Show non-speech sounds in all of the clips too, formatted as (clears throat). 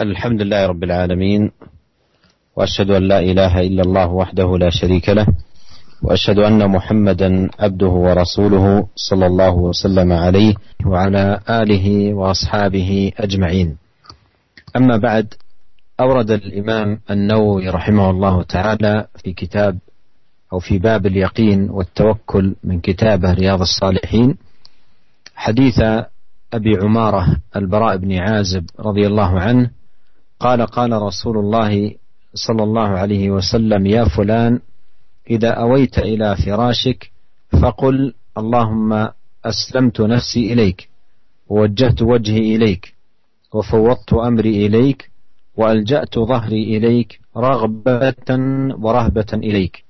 الحمد لله رب العالمين وأشهد أن لا إله إلا الله وحده لا شريك له وأشهد أن محمدا عبده ورسوله صلى الله وسلم عليه وعلى آله وأصحابه أجمعين. أما بعد أورد الإمام النووي رحمه الله تعالى في كتاب أو في باب اليقين والتوكل من كتابه رياض الصالحين حديث أبي عمارة البراء بن عازب رضي الله عنه قال قال رسول الله صلى الله عليه وسلم يا فلان إذا أويت إلى فراشك فقل اللهم أسلمت نفسي إليك ووجهت وجهي إليك وفوضت أمري إليك وألجأت ظهري إليك رغبة ورهبة إليك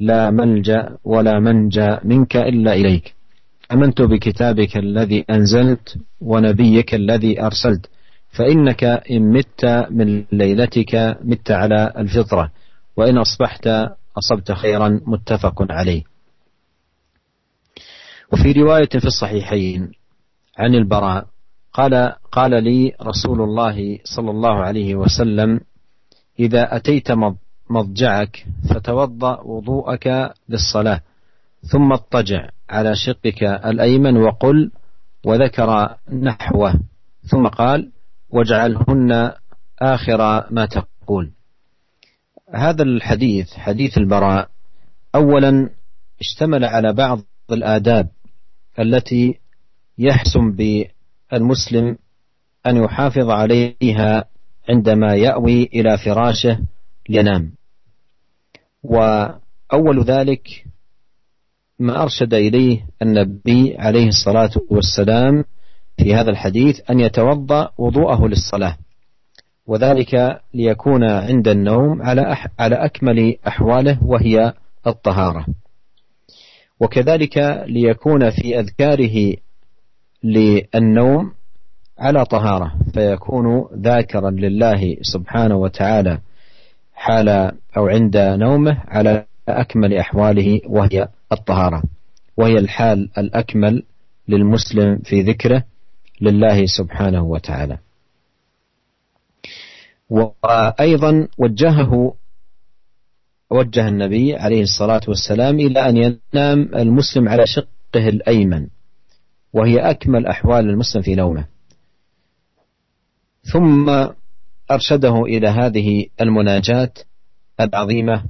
لا ملجأ ولا منجأ منك إلا إليك. آمنت بكتابك الذي أنزلت ونبيك الذي أرسلت فإنك إن مت من ليلتك مت على الفطرة وإن أصبحت أصبت خيرا متفق عليه. وفي رواية في الصحيحين عن البراء قال قال لي رسول الله صلى الله عليه وسلم إذا أتيت مضجعك فتوضأ وضوءك للصلاة ثم اضطجع على شقك الأيمن وقل وذكر نحوه ثم قال واجعلهن آخر ما تقول. هذا الحديث حديث البراء أولا اشتمل على بعض الآداب التي يحسن بالمسلم أن يحافظ عليها عندما يأوي إلى فراشه لينام وأول ذلك ما أرشد إليه النبي عليه الصلاة والسلام في هذا الحديث أن يتوضأ وضوءه للصلاة وذلك ليكون عند النوم على على أكمل أحواله وهي الطهارة. وكذلك ليكون في أذكاره للنوم على طهارة فيكون ذاكرا لله سبحانه وتعالى حال أو عند نومه على أكمل أحواله وهي الطهارة وهي الحال الأكمل للمسلم في ذكره لله سبحانه وتعالى. وأيضا وجهه وجه النبي عليه الصلاة والسلام إلى أن ينام المسلم على شقه الأيمن وهي أكمل أحوال المسلم في نومه. ثم أرشده إلى هذه المناجاة العظيمة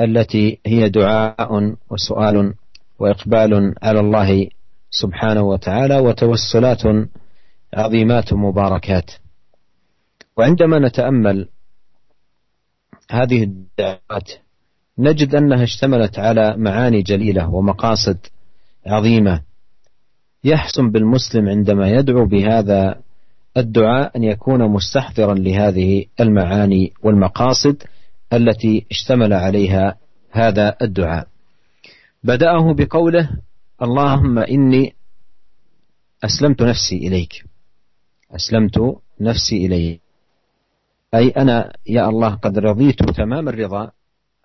التي هي دعاء وسؤال وإقبال على الله سبحانه وتعالى وتوسلات عظيمات مباركات. وعندما نتأمل هذه الدعوات نجد أنها اشتملت على معاني جليلة ومقاصد عظيمة. يحسن بالمسلم عندما يدعو بهذا الدعاء أن يكون مستحضرا لهذه المعاني والمقاصد التي اشتمل عليها هذا الدعاء. بدأه بقوله اللهم إني أسلمت نفسي إليك. أسلمت نفسي إليك. أي أنا يا الله قد رضيت تمام الرضا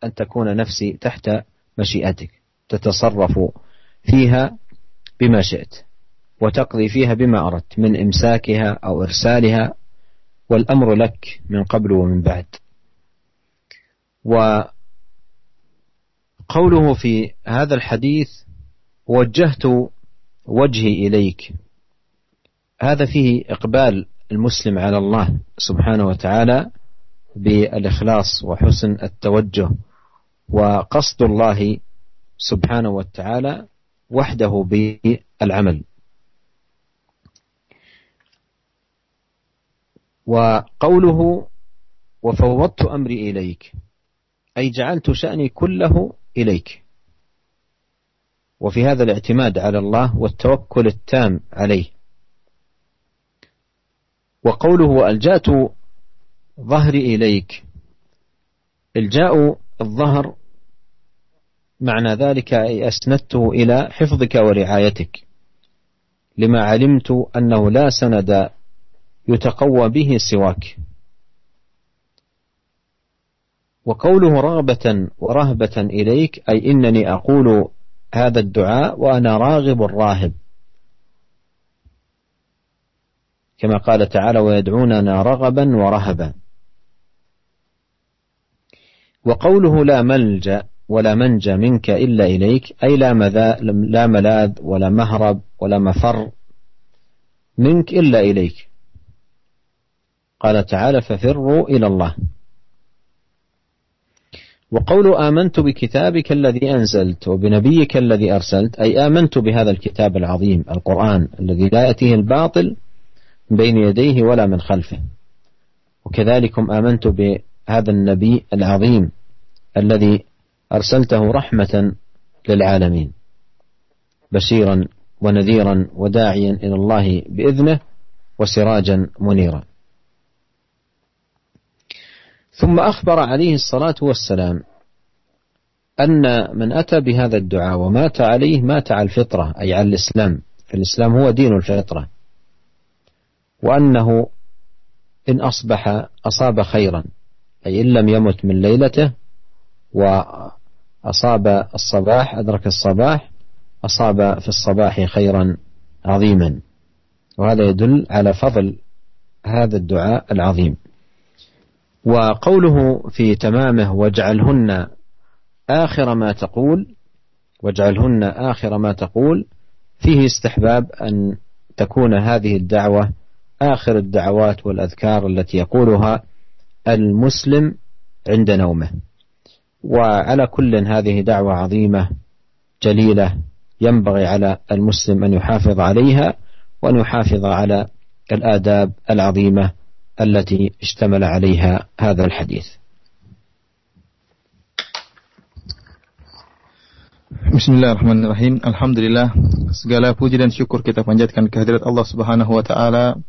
أن تكون نفسي تحت مشيئتك. تتصرف فيها بما شئت وتقضي فيها بما أردت من إمساكها أو إرسالها والأمر لك من قبل ومن بعد. وقوله في هذا الحديث وجهت وجهي إليك. هذا فيه إقبال المسلم على الله سبحانه وتعالى بالإخلاص وحسن التوجه وقصد الله سبحانه وتعالى وحده بالعمل. وقوله وفوضت أمري إليك أي جعلت شأني كله إليك. وفي هذا الاعتماد على الله والتوكل التام عليه. وقوله ألجأت ظهري إليك. الجاء الظهر معنى ذلك أي أسندته إلى حفظك ورعايتك. لما علمت أنه لا سند يتقوى به سواك. وقوله رغبة ورهبة إليك أي إنني أقول هذا الدعاء وأنا راغب راهب كما قال تعالى ويدعوننا رغبا ورهبا. وقوله لا ملجأ ولا منجى منك إلا إليك أي لا, لا ملاذ ولا مهرب ولا مفر منك إلا إليك. قال تعالى ففروا إلى الله. وقول آمنت بكتابك الذي أنزلت وبنبيك الذي أرسلت أي آمنت بهذا الكتاب العظيم القرآن الذي لا يأتيه الباطل من بين يديه ولا من خلفه. وكذلكم آمنت بهذا النبي العظيم الذي أرسلته رحمة للعالمين بشيرا ونذيرا وداعيا إلى الله بإذنه وسراجا منيرا. ثم أخبر عليه الصلاة والسلام أن من أتى بهذا الدعاء ومات عليه مات على الفطرة أي على الإسلام. فالإسلام هو دين الفطرة. وأنه إن أصبح أصاب خيرا أي إن لم يمت من ليلته وأصاب الصباح أدرك الصباح أصاب في الصباح خيرا عظيما. وهذا يدل على فضل هذا الدعاء العظيم. وقوله في تمامه واجعلهن آخر ما تقول واجعلهن آخر ما تقول فيه استحباب أن تكون هذه الدعوة آخر الدعوات والأذكار التي يقولها المسلم عند نومه. وعلى كل هذه دعوة عظيمة جليلة ينبغي على المسلم أن يحافظ عليها وأن يحافظ على الآداب العظيمة التي اشتمل عليها هذا الحديث. Bismillahirrahmanirrahim. Alhamdulillah segala puji dan syukur kita panjatkan kehadirat Allah Subhanahu wa taala.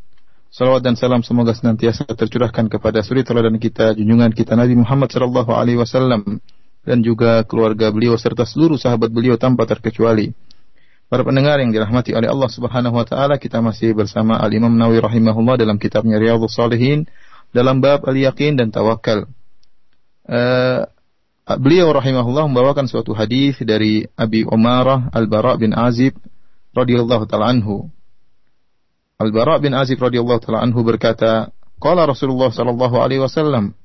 Salawat dan salam semoga senantiasa tercurahkan kepada suri teladan kita, junjungan kita Nabi Muhammad sallallahu alaihi wasallam dan juga keluarga beliau serta seluruh sahabat beliau tanpa terkecuali. Para pendengar yang dirahmati oleh Allah Subhanahu wa taala, kita masih bersama Al Imam Nawawi rahimahullah dalam kitabnya Riyadhus Shalihin dalam bab al-yaqin dan tawakal. Uh, beliau rahimahullah membawakan suatu hadis dari Abi Umarah Al-Bara bin Azib radhiyallahu taala anhu. Al-Bara bin Azib radhiyallahu taala anhu berkata, qala Rasulullah sallallahu alaihi wasallam,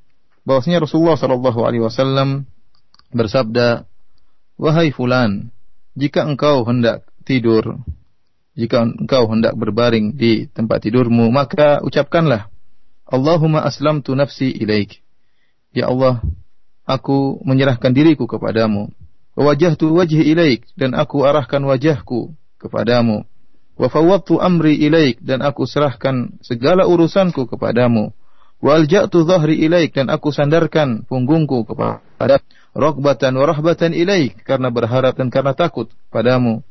bahwasanya Rasulullah sallallahu alaihi wasallam bersabda, "Wahai fulan, jika engkau hendak tidur, jika engkau hendak berbaring di tempat tidurmu, maka ucapkanlah, Allahumma aslamtu nafsi ilaik. Ya Allah, aku menyerahkan diriku kepadamu. Wajahtu wajhi ilaik, dan aku arahkan wajahku kepadamu. Wa fawwadtu amri ilaik, dan aku serahkan segala urusanku kepadamu. Wa alja'tu dhahri ilaik, dan aku sandarkan punggungku kepada Rokbatan wa rahbatan ilaik, karena berharap dan karena takut padamu.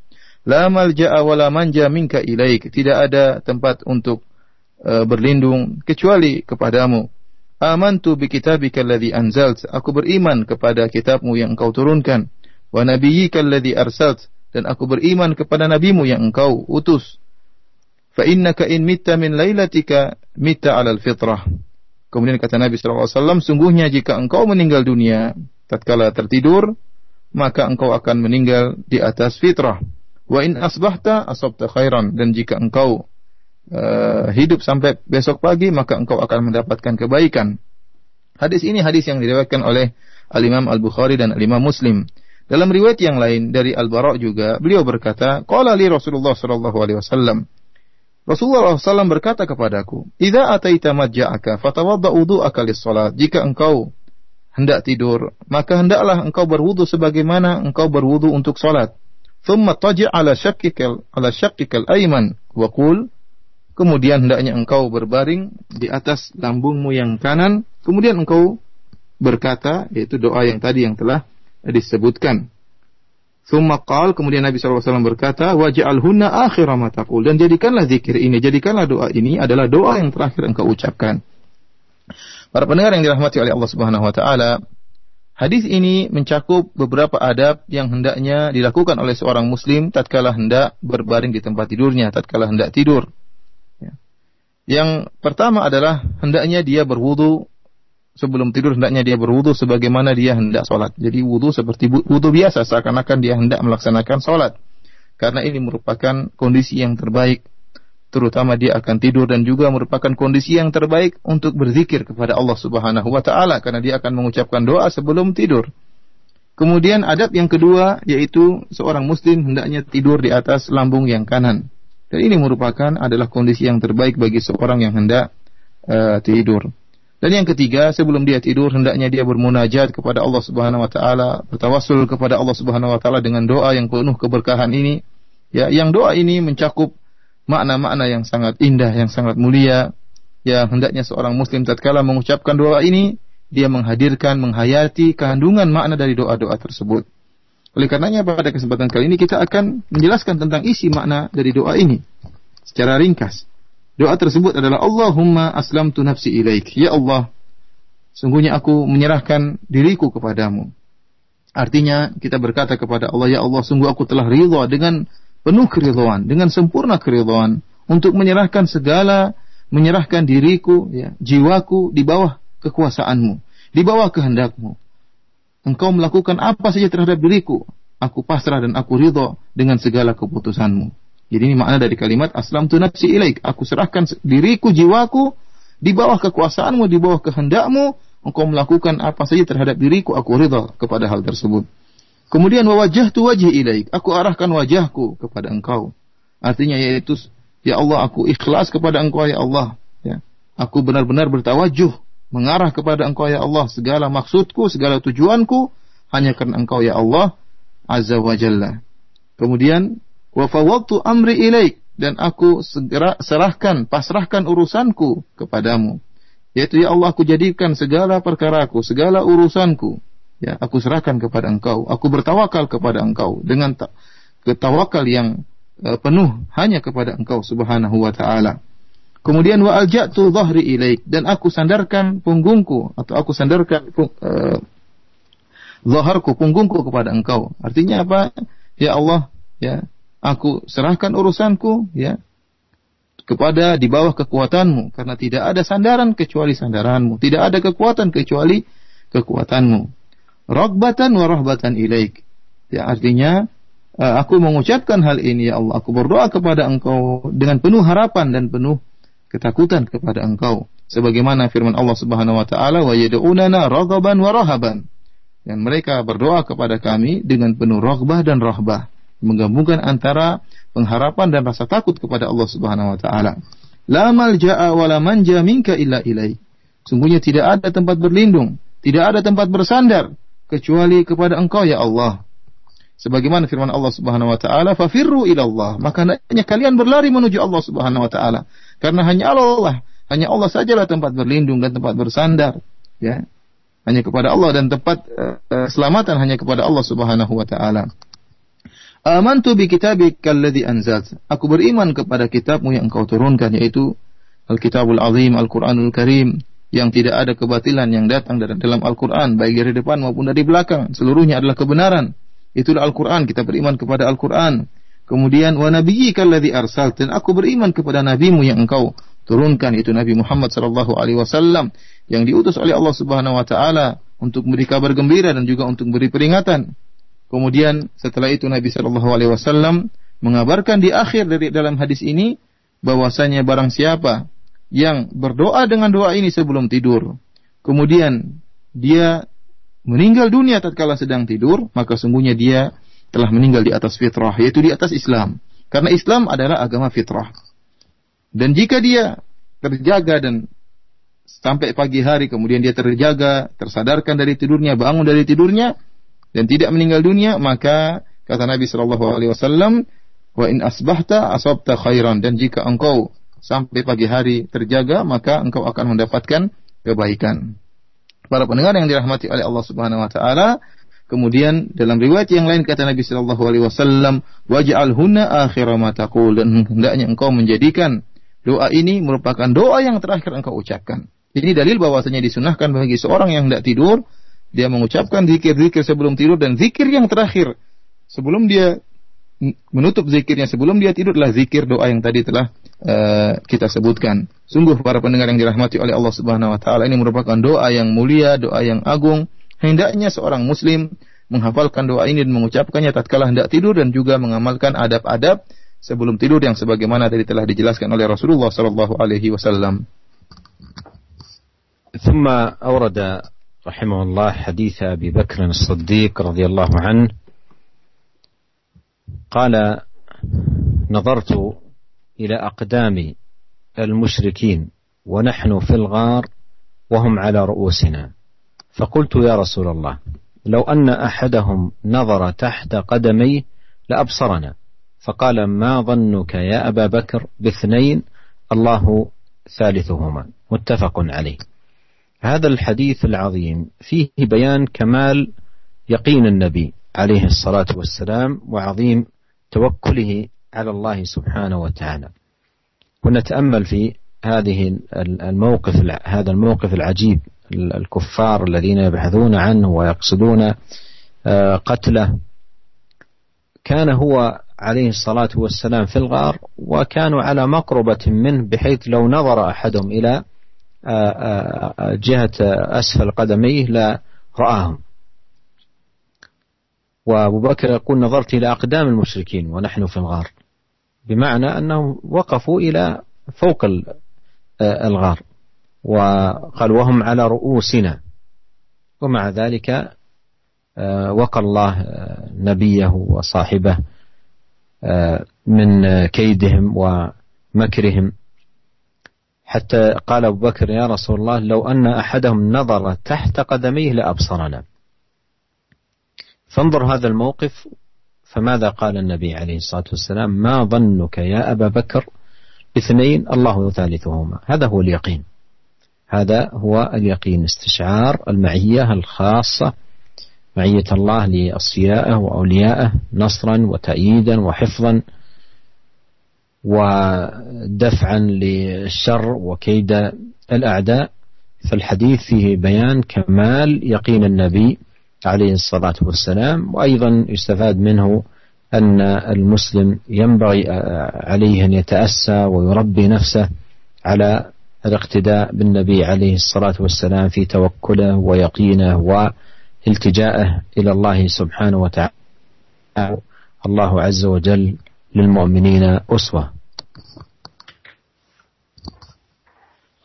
La malja'a wa la manja minka ilaik. Tidak ada tempat untuk uh, berlindung kecuali kepadamu. Amantu bi kitabika alladhi anzalt. Aku beriman kepada kitabmu yang engkau turunkan. Wa nabiyyika alladhi arsalt. Dan aku beriman kepada nabimu yang engkau utus. Fa innaka in mitta min lailatika mitta alal fitrah. Kemudian kata Nabi SAW, sungguhnya jika engkau meninggal dunia, tatkala tertidur, maka engkau akan meninggal di atas fitrah. Wa in asbahta asabta khairan dan jika engkau uh, hidup sampai besok pagi maka engkau akan mendapatkan kebaikan. Hadis ini hadis yang diriwayatkan oleh Al-Imam Al-Bukhari dan Al-Imam Muslim. Dalam riwayat yang lain dari Al-Bara' juga beliau berkata, "Qala li Rasulullah sallallahu alaihi wasallam" Rasulullah SAW berkata kepadaku, "Idza ataita madja'aka fatawadda wudu'aka lis-salat." Jika engkau hendak tidur, maka hendaklah engkau berwudu sebagaimana engkau berwudu untuk salat. Thumma taji' ala ala ayman wa qul kemudian hendaknya engkau berbaring di atas lambungmu yang kanan, kemudian engkau berkata yaitu doa yang tadi yang telah disebutkan. Thumma qal kemudian Nabi SAW berkata waj'alhunna akhir ma taqul dan jadikanlah zikir ini jadikanlah doa ini adalah doa yang terakhir engkau ucapkan. Para pendengar yang dirahmati oleh Allah Subhanahu wa taala, Hadis ini mencakup beberapa adab yang hendaknya dilakukan oleh seorang muslim tatkala hendak berbaring di tempat tidurnya, tatkala hendak tidur. Ya. Yang pertama adalah hendaknya dia berwudu sebelum tidur hendaknya dia berwudu sebagaimana dia hendak sholat. Jadi wudu seperti wudu biasa seakan-akan dia hendak melaksanakan sholat. Karena ini merupakan kondisi yang terbaik. Terutama dia akan tidur dan juga merupakan kondisi yang terbaik untuk berzikir kepada Allah Subhanahu wa taala karena dia akan mengucapkan doa sebelum tidur. Kemudian adab yang kedua yaitu seorang muslim hendaknya tidur di atas lambung yang kanan. Dan ini merupakan adalah kondisi yang terbaik bagi seorang yang hendak uh, tidur. Dan yang ketiga, sebelum dia tidur hendaknya dia bermunajat kepada Allah Subhanahu wa taala, bertawassul kepada Allah Subhanahu wa taala dengan doa yang penuh keberkahan ini. Ya, yang doa ini mencakup makna-makna yang sangat indah, yang sangat mulia. Ya, hendaknya seorang muslim tatkala mengucapkan doa ini, dia menghadirkan, menghayati kandungan makna dari doa-doa tersebut. Oleh karenanya pada kesempatan kali ini kita akan menjelaskan tentang isi makna dari doa ini secara ringkas. Doa tersebut adalah Allahumma aslamtu nafsi ilaik. Ya Allah, sungguhnya aku menyerahkan diriku kepadamu. Artinya kita berkata kepada Allah, Ya Allah, sungguh aku telah ridha dengan penuh keridhaan, dengan sempurna keridhaan untuk menyerahkan segala, menyerahkan diriku, ya, jiwaku di bawah kekuasaanmu, di bawah kehendakmu. Engkau melakukan apa saja terhadap diriku, aku pasrah dan aku ridha dengan segala keputusanmu. Jadi ini makna dari kalimat aslam tu nafsi ilaik. Aku serahkan diriku, jiwaku di bawah kekuasaanmu, di bawah kehendakmu. Engkau melakukan apa saja terhadap diriku, aku ridha kepada hal tersebut. Kemudian wajah tu ilaik. Aku arahkan wajahku kepada engkau. Artinya yaitu, ya Allah aku ikhlas kepada engkau ya Allah. Ya. Aku benar-benar bertawajuh mengarah kepada engkau ya Allah. Segala maksudku, segala tujuanku hanya karena engkau ya Allah. Azza wa Jalla. Kemudian wa fawwadtu amri ilaik dan aku segera serahkan pasrahkan urusanku kepadamu yaitu ya Allah aku jadikan segala perkaraku segala urusanku ya aku serahkan kepada engkau. Aku bertawakal kepada engkau dengan ketawakal yang uh, penuh hanya kepada engkau subhanahu wa taala. Kemudian wa alja'tu dhahri ilaik. Dan aku sandarkan punggungku atau aku sandarkan uh, zaharku punggungku kepada engkau. Artinya apa? Ya Allah ya aku serahkan urusanku ya kepada di bawah kekuatanmu. Karena tidak ada sandaran kecuali sandaranmu. Tidak ada kekuatan kecuali kekuatanmu ragbatan wa rahbatan ilaik. Ya artinya eh, aku mengucapkan hal ini ya Allah. Aku berdoa kepada engkau dengan penuh harapan dan penuh ketakutan kepada engkau. Sebagaimana firman Allah Subhanahu wa taala wa yad'unana raghaban wa rahaban. Dan mereka berdoa kepada kami dengan penuh raghbah dan rahbah. Menggabungkan antara pengharapan dan rasa takut kepada Allah Subhanahu wa taala. La malja'a wa la manja minka illa ilai. Sungguhnya tidak ada tempat berlindung, tidak ada tempat bersandar kecuali kepada Engkau ya Allah. Sebagaimana firman Allah Subhanahu wa taala, "Fafirru ila Allah." Maka hendaknya kalian berlari menuju Allah Subhanahu wa taala. Karena hanya Allah, hanya Allah sajalah tempat berlindung dan tempat bersandar, ya. Hanya kepada Allah dan tempat uh, keselamatan hanya kepada Allah Subhanahu wa taala. Amantu bi kitabika alladhi anzalt. Aku beriman kepada kitabmu yang engkau turunkan yaitu Al-Kitabul Azim, Al-Qur'anul Karim yang tidak ada kebatilan yang datang dari dalam Al-Qur'an baik dari depan maupun dari belakang. Seluruhnya adalah kebenaran. Itulah Al-Qur'an. Kita beriman kepada Al-Qur'an. Kemudian wa nabiyyika alladhi arsalt dan aku beriman kepada nabimu yang engkau turunkan itu Nabi Muhammad sallallahu alaihi wasallam yang diutus oleh Allah Subhanahu wa taala untuk memberi kabar gembira dan juga untuk memberi peringatan. Kemudian setelah itu Nabi Shallallahu Alaihi Wasallam mengabarkan di akhir dari dalam hadis ini bahwasanya barang siapa yang berdoa dengan doa ini sebelum tidur, kemudian dia meninggal dunia tatkala sedang tidur, maka sungguhnya dia telah meninggal di atas fitrah, yaitu di atas Islam. Karena Islam adalah agama fitrah. Dan jika dia terjaga dan sampai pagi hari kemudian dia terjaga, tersadarkan dari tidurnya, bangun dari tidurnya, dan tidak meninggal dunia, maka kata Nabi Shallallahu Alaihi Wasallam, wa in asbahta asabta khairan dan jika engkau sampai pagi hari terjaga, maka engkau akan mendapatkan kebaikan. Para pendengar yang dirahmati oleh Allah Subhanahu Wa Taala, Kemudian dalam riwayat yang lain kata Nabi Shallallahu Alaihi Wasallam, waj'al hunna akhir ma taqul dan hendaknya engkau menjadikan doa ini merupakan doa yang terakhir engkau ucapkan. Ini dalil bahwasanya disunahkan bagi seorang yang tidak tidur dia mengucapkan zikir-zikir sebelum tidur dan zikir yang terakhir sebelum dia menutup zikirnya sebelum dia tidur adalah zikir doa yang tadi telah uh, kita sebutkan. Sungguh para pendengar yang dirahmati oleh Allah Subhanahu wa taala ini merupakan doa yang mulia, doa yang agung. Hendaknya seorang muslim menghafalkan doa ini dan mengucapkannya tatkala hendak tidur dan juga mengamalkan adab-adab sebelum tidur yang sebagaimana tadi telah dijelaskan oleh Rasulullah sallallahu alaihi wasallam. ثم أورد رحمه الله حديث أبي بكر الصديق رضي الله عنه قال نظرت إلى أقدام المشركين ونحن في الغار وهم على رؤوسنا. فقلت يا رسول الله لو أن أحدهم نظر تحت قدميه لأبصرنا. فقال ما ظنك يا أبا بكر باثنين؟ الله ثالثهما. متفق عليه. هذا الحديث العظيم فيه بيان كمال يقين النبي عليه الصلاة والسلام وعظيم توكله على الله سبحانه وتعالى. ونتأمل في هذه الموقف هذا الموقف العجيب الكفار الذين يبحثون عنه ويقصدون آه، قتله. كان هو عليه الصلاة والسلام في الغار وكانوا على مقربة منه بحيث لو نظر أحدهم إلى آه، آه، جهة أسفل قدميه لا رآهم. وأبو بكر يقول نظرت إلى أقدام المشركين ونحن في الغار. بمعنى أنهم وقفوا إلى فوق الغار وقال وهم على رؤوسنا. ومع ذلك آه، وقى الله آه، نبيه وصاحبه آه، من كيدهم ومكرهم. حتى قال أبو بكر يا رسول الله لو أن أحدهم نظر تحت قدميه لأبصرنا. فانظر هذا الموقف فماذا قال النبي عليه الصلاة والسلام؟ ما ظنك يا أبا بكر اثنين الله ثالثهما هذا هو اليقين. هذا هو اليقين استشعار المعية الخاصة معية الله لأصفيائه وأوليائه نصرا وتأييدا وحفظا ودفعا للشر وكيد الأعداء. فالحديث فيه بيان كمال يقين النبي عليه الصلاة والسلام وأيضا يستفاد منه أن المسلم ينبغي عليه أن يتأسى ويربي نفسه على الاقتداء بالنبي عليه الصلاة والسلام في توكله ويقينه والتجائه إلى الله سبحانه وتعالى. الله عز وجل للمؤمنين أسوة.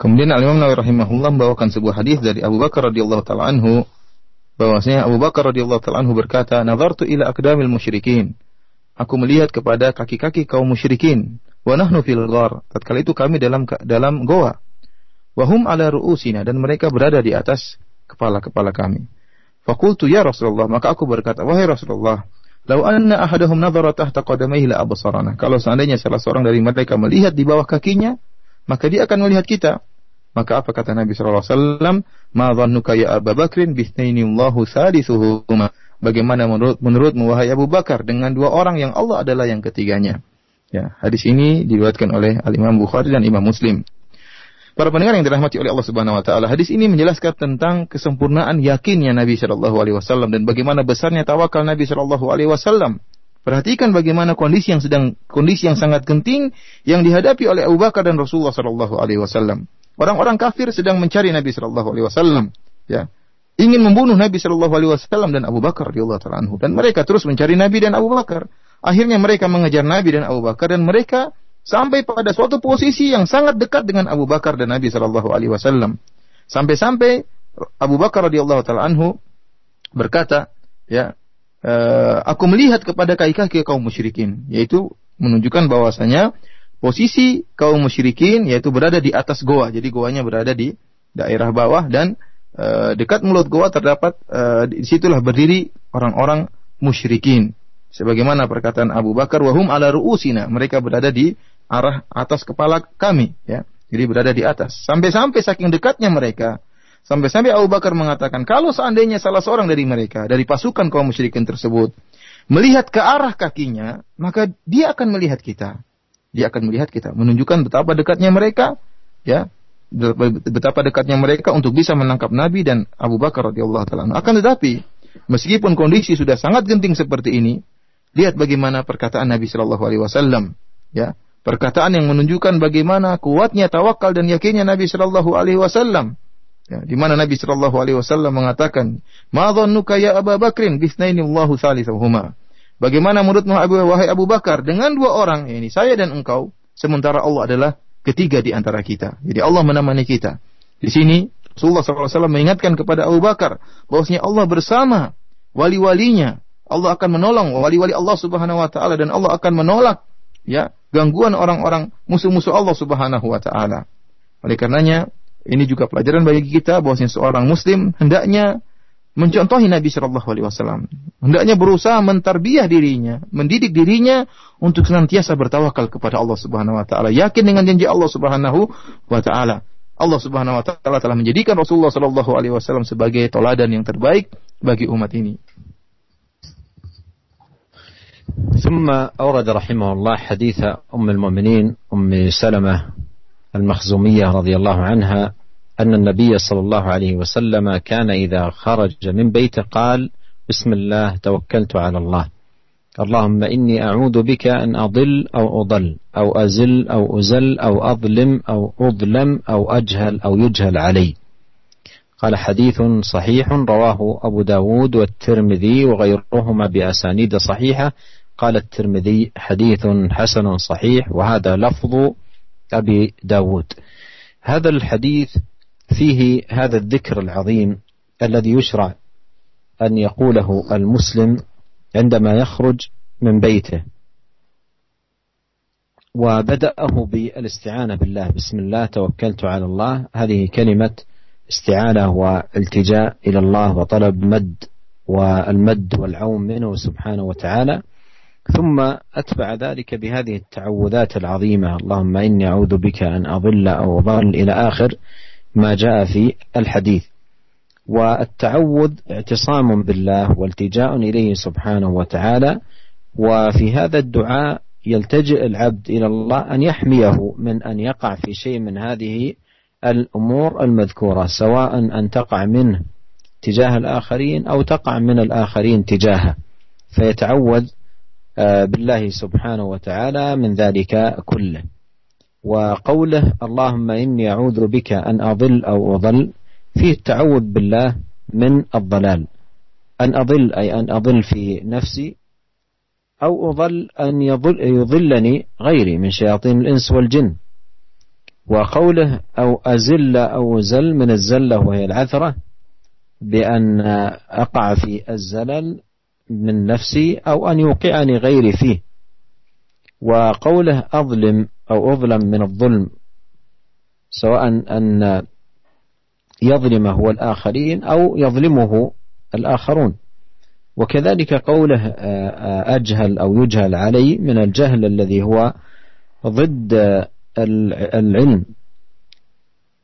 Kemudian Al Imam Nawawi rahimahullah membawakan sebuah hadis dari Abu Bakar radhiyallahu taala anhu. Bahwasanya Abu Bakar radhiyallahu taala anhu berkata, "Nazartu ila aqdamil musyrikin." Aku melihat kepada kaki-kaki kaum musyrikin. Wa nahnu fil ghar. Tatkala itu kami dalam dalam goa. Wahum ala ru'usina dan mereka berada di atas kepala-kepala kami. Fakultu ya Rasulullah, maka aku berkata, wahai Rasulullah, Lau anna ahadahum nadhara tahta qadamaihi la. Kalau seandainya salah seorang dari mereka melihat di bawah kakinya, maka dia akan melihat kita. Maka apa kata Nabi sallallahu alaihi wasallam? Ma dhannuka ya Abu Bakrin bithnaini Allahu thalithuhuma. Bagaimana menurut menurutmu wahai Abu Bakar dengan dua orang yang Allah adalah yang ketiganya? Ya, hadis ini diriwayatkan oleh Al Imam Bukhari dan Imam Muslim. Para pendengar yang dirahmati oleh Allah Subhanahu wa taala, hadis ini menjelaskan tentang kesempurnaan yakinnya Nabi Shallallahu alaihi wasallam dan bagaimana besarnya tawakal Nabi Shallallahu alaihi wasallam. Perhatikan bagaimana kondisi yang sedang kondisi yang sangat genting yang dihadapi oleh Abu Bakar dan Rasulullah Shallallahu alaihi wasallam. Orang-orang kafir sedang mencari Nabi Shallallahu alaihi wasallam, ya. Ingin membunuh Nabi Shallallahu alaihi wasallam dan Abu Bakar radhiyallahu taala anhu dan mereka terus mencari Nabi dan Abu Bakar. Akhirnya mereka mengejar Nabi dan Abu Bakar dan mereka sampai pada suatu posisi yang sangat dekat dengan Abu Bakar dan Nabi Shallallahu Alaihi Wasallam. Sampai-sampai Abu Bakar radhiyallahu taala anhu berkata, ya, e, aku melihat kepada kaki-kaki kaum musyrikin, yaitu menunjukkan bahwasanya posisi kaum musyrikin yaitu berada di atas goa. Jadi goanya berada di daerah bawah dan e, dekat mulut goa terdapat e, di situlah berdiri orang-orang musyrikin. Sebagaimana perkataan Abu Bakar, wahum ala ru'usina. Mereka berada di arah atas kepala kami ya. Jadi berada di atas. Sampai-sampai saking dekatnya mereka, sampai-sampai Abu Bakar mengatakan, kalau seandainya salah seorang dari mereka, dari pasukan kaum musyrikin tersebut, melihat ke arah kakinya, maka dia akan melihat kita. Dia akan melihat kita, menunjukkan betapa dekatnya mereka, ya, betapa dekatnya mereka untuk bisa menangkap Nabi dan Abu Bakar radhiyallahu taala. Akan tetapi, meskipun kondisi sudah sangat genting seperti ini, lihat bagaimana perkataan Nabi Shallallahu alaihi wasallam, ya. Perkataan yang menunjukkan bagaimana kuatnya tawakal dan yakinnya Nabi Shallallahu Alaihi Wasallam. Ya, di mana Nabi Shallallahu Alaihi Wasallam mengatakan, "Ma dhannuka ya Abu Bakrin bisnaini Allahu thalithahuma." Bagaimana menurutmu Abu wahai Abu Bakar dengan dua orang ini saya dan engkau sementara Allah adalah ketiga di antara kita. Jadi Allah menemani kita. Di sini Rasulullah SAW mengingatkan kepada Abu Bakar bahwasanya Allah bersama wali-walinya. Allah akan menolong wali-wali Allah Subhanahu wa taala dan Allah akan menolak ya gangguan orang-orang musuh-musuh Allah Subhanahu wa taala. Oleh karenanya ini juga pelajaran bagi kita bahwasanya seorang muslim hendaknya mencontohi Nabi Shallallahu Alaihi Wasallam. Hendaknya berusaha mentarbiah dirinya, mendidik dirinya untuk senantiasa bertawakal kepada Allah Subhanahu Wa Taala. Yakin dengan janji Allah Subhanahu Wa Taala. Allah Subhanahu Wa Taala telah menjadikan Rasulullah Shallallahu Alaihi Wasallam sebagai toladan yang terbaik bagi umat ini. ثم أورد رحمه الله حديث أم المؤمنين أم سلمة المخزومية رضي الله عنها أن النبي صلى الله عليه وسلم كان إذا خرج من بيته قال بسم الله توكلت على الله. اللهم إني أعوذ بك أن أضل أو أضل أو أزل أو أزل أو أظلم أو أظلم أو أجهل أو يجهل علي. قال حديث صحيح رواه أبو داود والترمذي وغيرهما بأسانيد صحيحة. قال الترمذي حديث حسن صحيح وهذا لفظ أبي داود. هذا الحديث فيه هذا الذكر العظيم الذي يشرع أن يقوله المسلم عندما يخرج من بيته. وبدأه بالاستعانة بالله. بسم الله توكلت على الله. هذه كلمة استعانة والتجاء إلى الله وطلب مد والمد والعون منه سبحانه وتعالى. ثم أتبع ذلك بهذه التعوذات العظيمة. اللهم إني أعوذ بك أن أضل أو أضل إلى آخر. ما جاء في الحديث. والتعوذ اعتصام بالله والتجاء إليه سبحانه وتعالى. وفي هذا الدعاء يلتجئ العبد إلى الله أن يحميه من أن يقع في شيء من هذه الأمور المذكورة سواء أن تقع منه تجاه الآخرين أو تقع من الآخرين تجاهه. فيتعوذ آه، بالله سبحانه وتعالى من ذلك كله. وقوله اللهم إني أعوذ بك أن أضل أو أضل فيه التعوذ بالله من الضلال. أن أضل أي أن أضل في نفسي أو أضل أن يضل يضلني غيري من شياطين الإنس والجن. وقوله أو أزل أو زل من الزلة وهي العثرة بأن أقع في الزلل من نفسي أو أن يوقعني غيري فيه. وقوله أظلم أو أظلم من الظلم سواء أن يظلم هو الآخرين أو يظلمه الآخرون. وكذلك قوله أجهل أو يجهل علي من الجهل الذي هو ضد العلم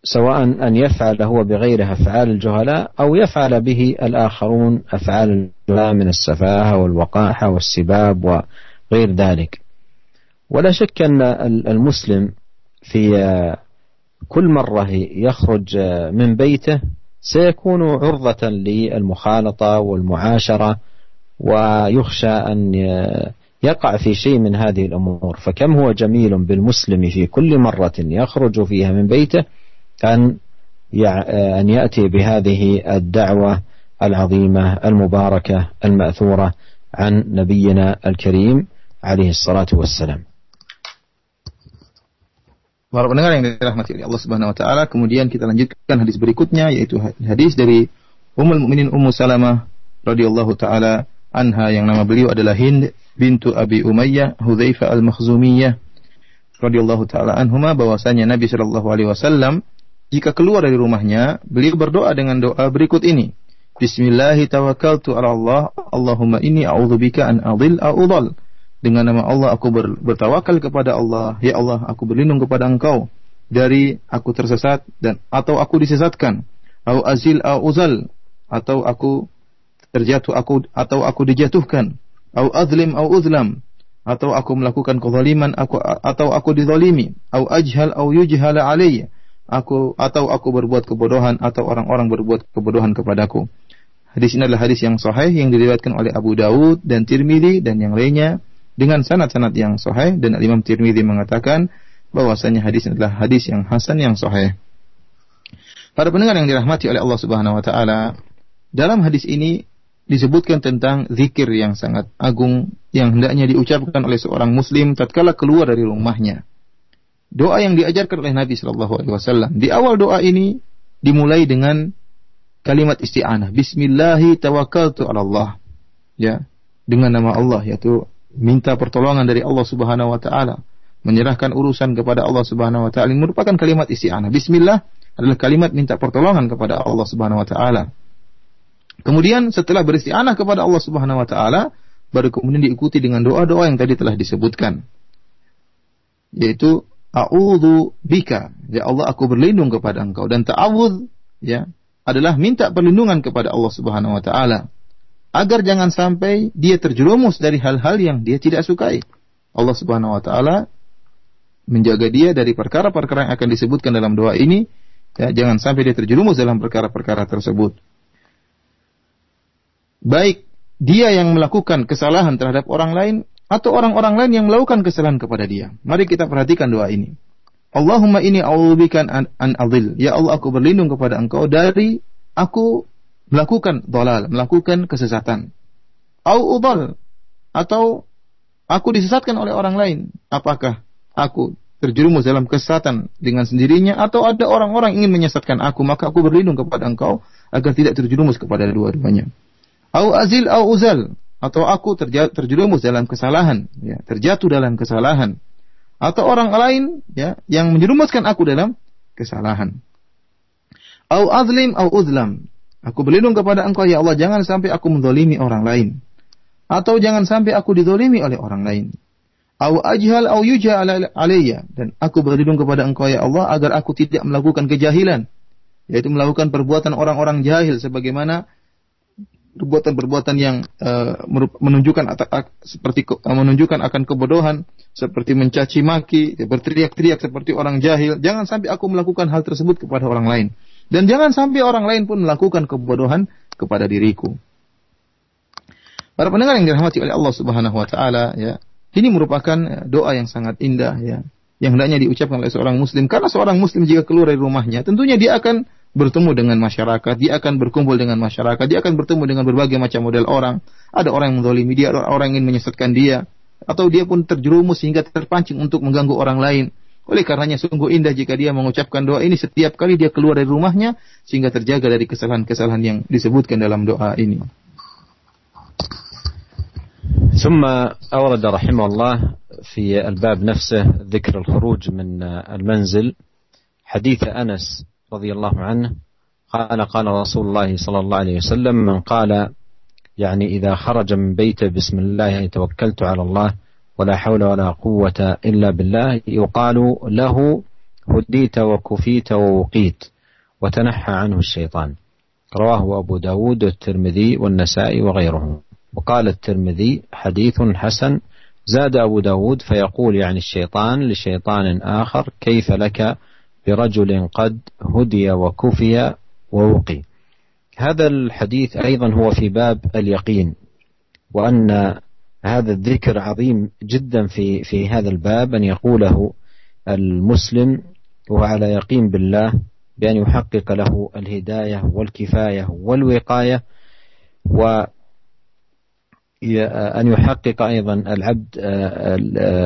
سواء أن يفعل هو بغيره أفعال الجهلاء أو يفعل به الآخرون أفعال الجهلاء من السفاهة والوقاحة والسباب وغير ذلك. ولا شك أن المسلم في كل مرة يخرج من بيته سيكون عرضة للمخالطة والمعاشرة ويخشى أن يقع في شيء من هذه الأمور. فكم هو جميل بالمسلم في كل مرة يخرج فيها من بيته أن أن يأتي بهذه الدعوة العظيمة المباركة المأثورة عن نبينا الكريم عليه الصلاة والسلام. Para pendengar yang dirahmati oleh Allah Subhanahu wa taala, kemudian kita lanjutkan hadis berikutnya yaitu hadis dari Ummul Mukminin Ummu Salamah radhiyallahu taala anha yang nama beliau adalah Hind bintu Abi Umayyah Hudzaifah Al-Makhzumiyah radhiyallahu taala anhuma bahwasanya Nabi sallallahu alaihi wasallam jika keluar dari rumahnya, beliau berdoa dengan doa berikut ini. Bismillahi tawakkaltu ala Allah, Allahumma inni a'udzubika an adil a'udhal. Dengan nama Allah aku ber, bertawakal kepada Allah. Ya Allah, aku berlindung kepada Engkau dari aku tersesat dan atau aku disesatkan. Au azil au uzal atau aku terjatuh aku atau aku dijatuhkan. Au azlim au uzlam atau aku melakukan kezaliman aku atau aku dizalimi. Au ajhal au yujhal alayya. Aku atau aku berbuat kebodohan atau orang-orang berbuat kebodohan kepadaku. Hadis ini adalah hadis yang sahih yang diriwayatkan oleh Abu Dawud dan Tirmidzi dan yang lainnya dengan sanad-sanad yang sahih dan Imam Tirmidzi mengatakan bahwasanya hadis adalah hadis yang hasan yang sahih. Para pendengar yang dirahmati oleh Allah Subhanahu wa taala, dalam hadis ini disebutkan tentang zikir yang sangat agung yang hendaknya diucapkan oleh seorang muslim tatkala keluar dari rumahnya. Doa yang diajarkan oleh Nabi Shallallahu alaihi wasallam. Di awal doa ini dimulai dengan kalimat isti'anah. Bismillahi. Ya, dengan nama Allah yaitu minta pertolongan dari Allah Subhanahu wa taala, menyerahkan urusan kepada Allah Subhanahu wa taala. Merupakan kalimat isti'anah. Bismillah adalah kalimat minta pertolongan kepada Allah Subhanahu wa taala. Kemudian setelah beristianah kepada Allah Subhanahu wa taala, baru kemudian diikuti dengan doa-doa yang tadi telah disebutkan. Yaitu a'udzu bika, ya Allah aku berlindung kepada Engkau dan ta'awudz ya adalah minta perlindungan kepada Allah Subhanahu wa taala agar jangan sampai dia terjerumus dari hal-hal yang dia tidak sukai. Allah Subhanahu wa taala menjaga dia dari perkara-perkara yang akan disebutkan dalam doa ini, ya, jangan sampai dia terjerumus dalam perkara-perkara tersebut baik dia yang melakukan kesalahan terhadap orang lain atau orang-orang lain yang melakukan kesalahan kepada dia. Mari kita perhatikan doa ini. Allahumma ini a'udzubika an, an adil. Ya Allah aku berlindung kepada Engkau dari aku melakukan dolal, melakukan kesesatan. Au udal atau aku disesatkan oleh orang lain. Apakah aku terjerumus dalam kesesatan dengan sendirinya atau ada orang-orang ingin menyesatkan aku, maka aku berlindung kepada Engkau agar tidak terjerumus kepada dua-duanya au azil au uzal atau aku terjerumus dalam kesalahan ya terjatuh dalam kesalahan atau orang lain ya yang menjerumuskan aku dalam kesalahan au azlim au uzlam aku berlindung kepada engkau ya Allah jangan sampai aku mendolimi orang lain. Atau jangan sampai aku didolimi oleh orang lain. Au ajhal au yuja alayya dan aku berlindung kepada engkau ya Allah agar aku tidak melakukan kejahilan. Yaitu melakukan perbuatan orang-orang jahil sebagaimana perbuatan-perbuatan yang uh, menunjukkan seperti uh, menunjukkan akan kebodohan seperti mencaci maki, berteriak-teriak seperti orang jahil. Jangan sampai aku melakukan hal tersebut kepada orang lain dan jangan sampai orang lain pun melakukan kebodohan kepada diriku. Para pendengar yang dirahmati oleh Allah Subhanahu wa taala ya, ini merupakan doa yang sangat indah ya, yang hendaknya diucapkan oleh seorang muslim karena seorang muslim jika keluar dari rumahnya tentunya dia akan bertemu dengan masyarakat, dia akan berkumpul dengan masyarakat, dia akan bertemu dengan berbagai macam model orang. Ada orang yang mendolimi dia, ada orang yang ingin menyesatkan dia, atau dia pun terjerumus sehingga terpancing untuk mengganggu orang lain. Oleh karenanya sungguh indah jika dia mengucapkan doa ini setiap kali dia keluar dari rumahnya sehingga terjaga dari kesalahan-kesalahan yang disebutkan dalam doa ini. ثم أورد رحمه الله في الباب نفسه ذكر الخروج من المنزل حديث أنس رضي الله عنه قال قال رسول الله صلى الله عليه وسلم من قال يعني إذا خرج من بيته بسم الله توكلت على الله ولا حول ولا قوة إلا بالله. يقال له هديت وكفيت ووقيت وتنحى عنه الشيطان. رواه أبو داود والترمذي والنسائي وغيرهم وقال الترمذي حديث حسن زاد أبو داود فيقول يعني الشيطان لشيطان آخر كيف لك برجل قد هدي وكفي ووقي؟ هذا الحديث أيضا هو في باب اليقين وأن هذا الذكر عظيم جدا في في هذا الباب أن يقوله المسلم وهو على يقين بالله بأن يحقق له الهداية والكفاية والوقاية و أن يحقق أيضا العبد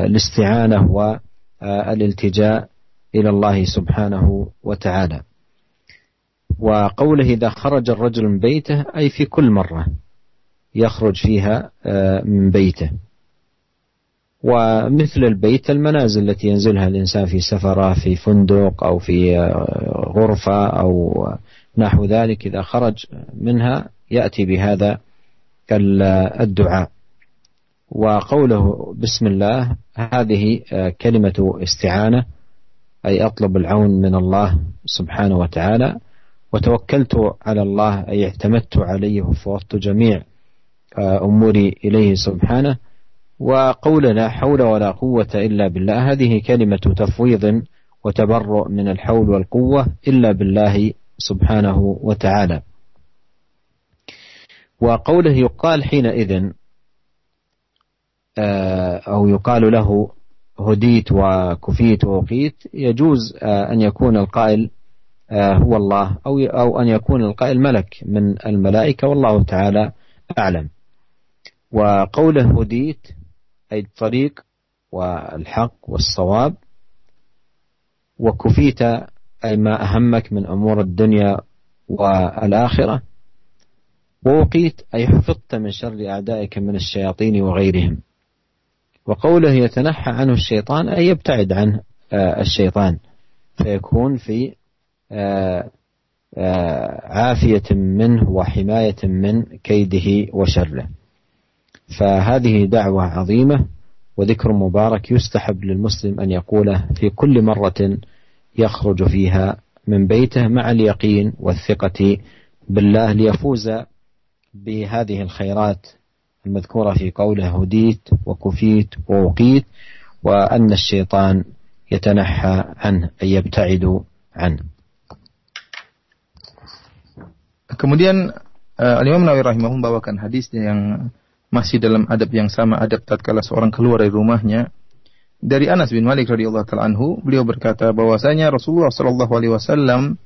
الاستعانة والالتجاء إلى الله سبحانه وتعالى. وقوله إذا خرج الرجل من بيته أي في كل مرة. يخرج فيها آه، من بيته. ومثل البيت المنازل التي ينزلها الإنسان في سفرة في فندق أو في آه، غرفة أو نحو ذلك إذا خرج منها يأتي بهذا الدعاء وقوله بسم الله هذه آه، كلمة استعانة أي أطلب العون من الله سبحانه وتعالى. وتوكلت على الله أي اعتمدت عليه وفوضت جميع آه، أموري إليه سبحانه وقول لا حول ولا قوة إلا بالله. هذه كلمة تفويض وتبرؤ من الحول والقوة إلا بالله سبحانه وتعالى. وقوله يقال حينئذ آه، أو يقال له هديت وكفيت ووقيت يجوز آه، أن يكون القائل هو الله أو أو أن يكون القائل ملك من الملائكة والله تعالى أعلم. وقوله هديت أي الطريق والحق والصواب. وكفيت أي ما أهمك من أمور الدنيا والآخرة. ووقيت أي حفظت من شر أعدائك من الشياطين وغيرهم. وقوله يتنحى عنه الشيطان أي يبتعد عنه آه، الشيطان. فيكون في آه، آه، عافية منه وحماية من كيده وشره. فهذه دعوة عظيمة وذكر مبارك يستحب للمسلم أن يقوله في كل مرة يخرج فيها من بيته مع اليقين والثقة بالله ليفوز بهذه الخيرات المذكورة في قوله هديت وكفيت ووقيت وأن الشيطان يتنحى عنه أي يبتعد عنه. Kemudian uh, Al-Imam Nawawi rahimahullah membawakan hadis yang masih dalam adab yang sama adab tatkala seorang keluar dari rumahnya dari Anas bin Malik radhiyallahu taala anhu beliau berkata bahwasanya Rasulullah sallallahu alaihi wasallam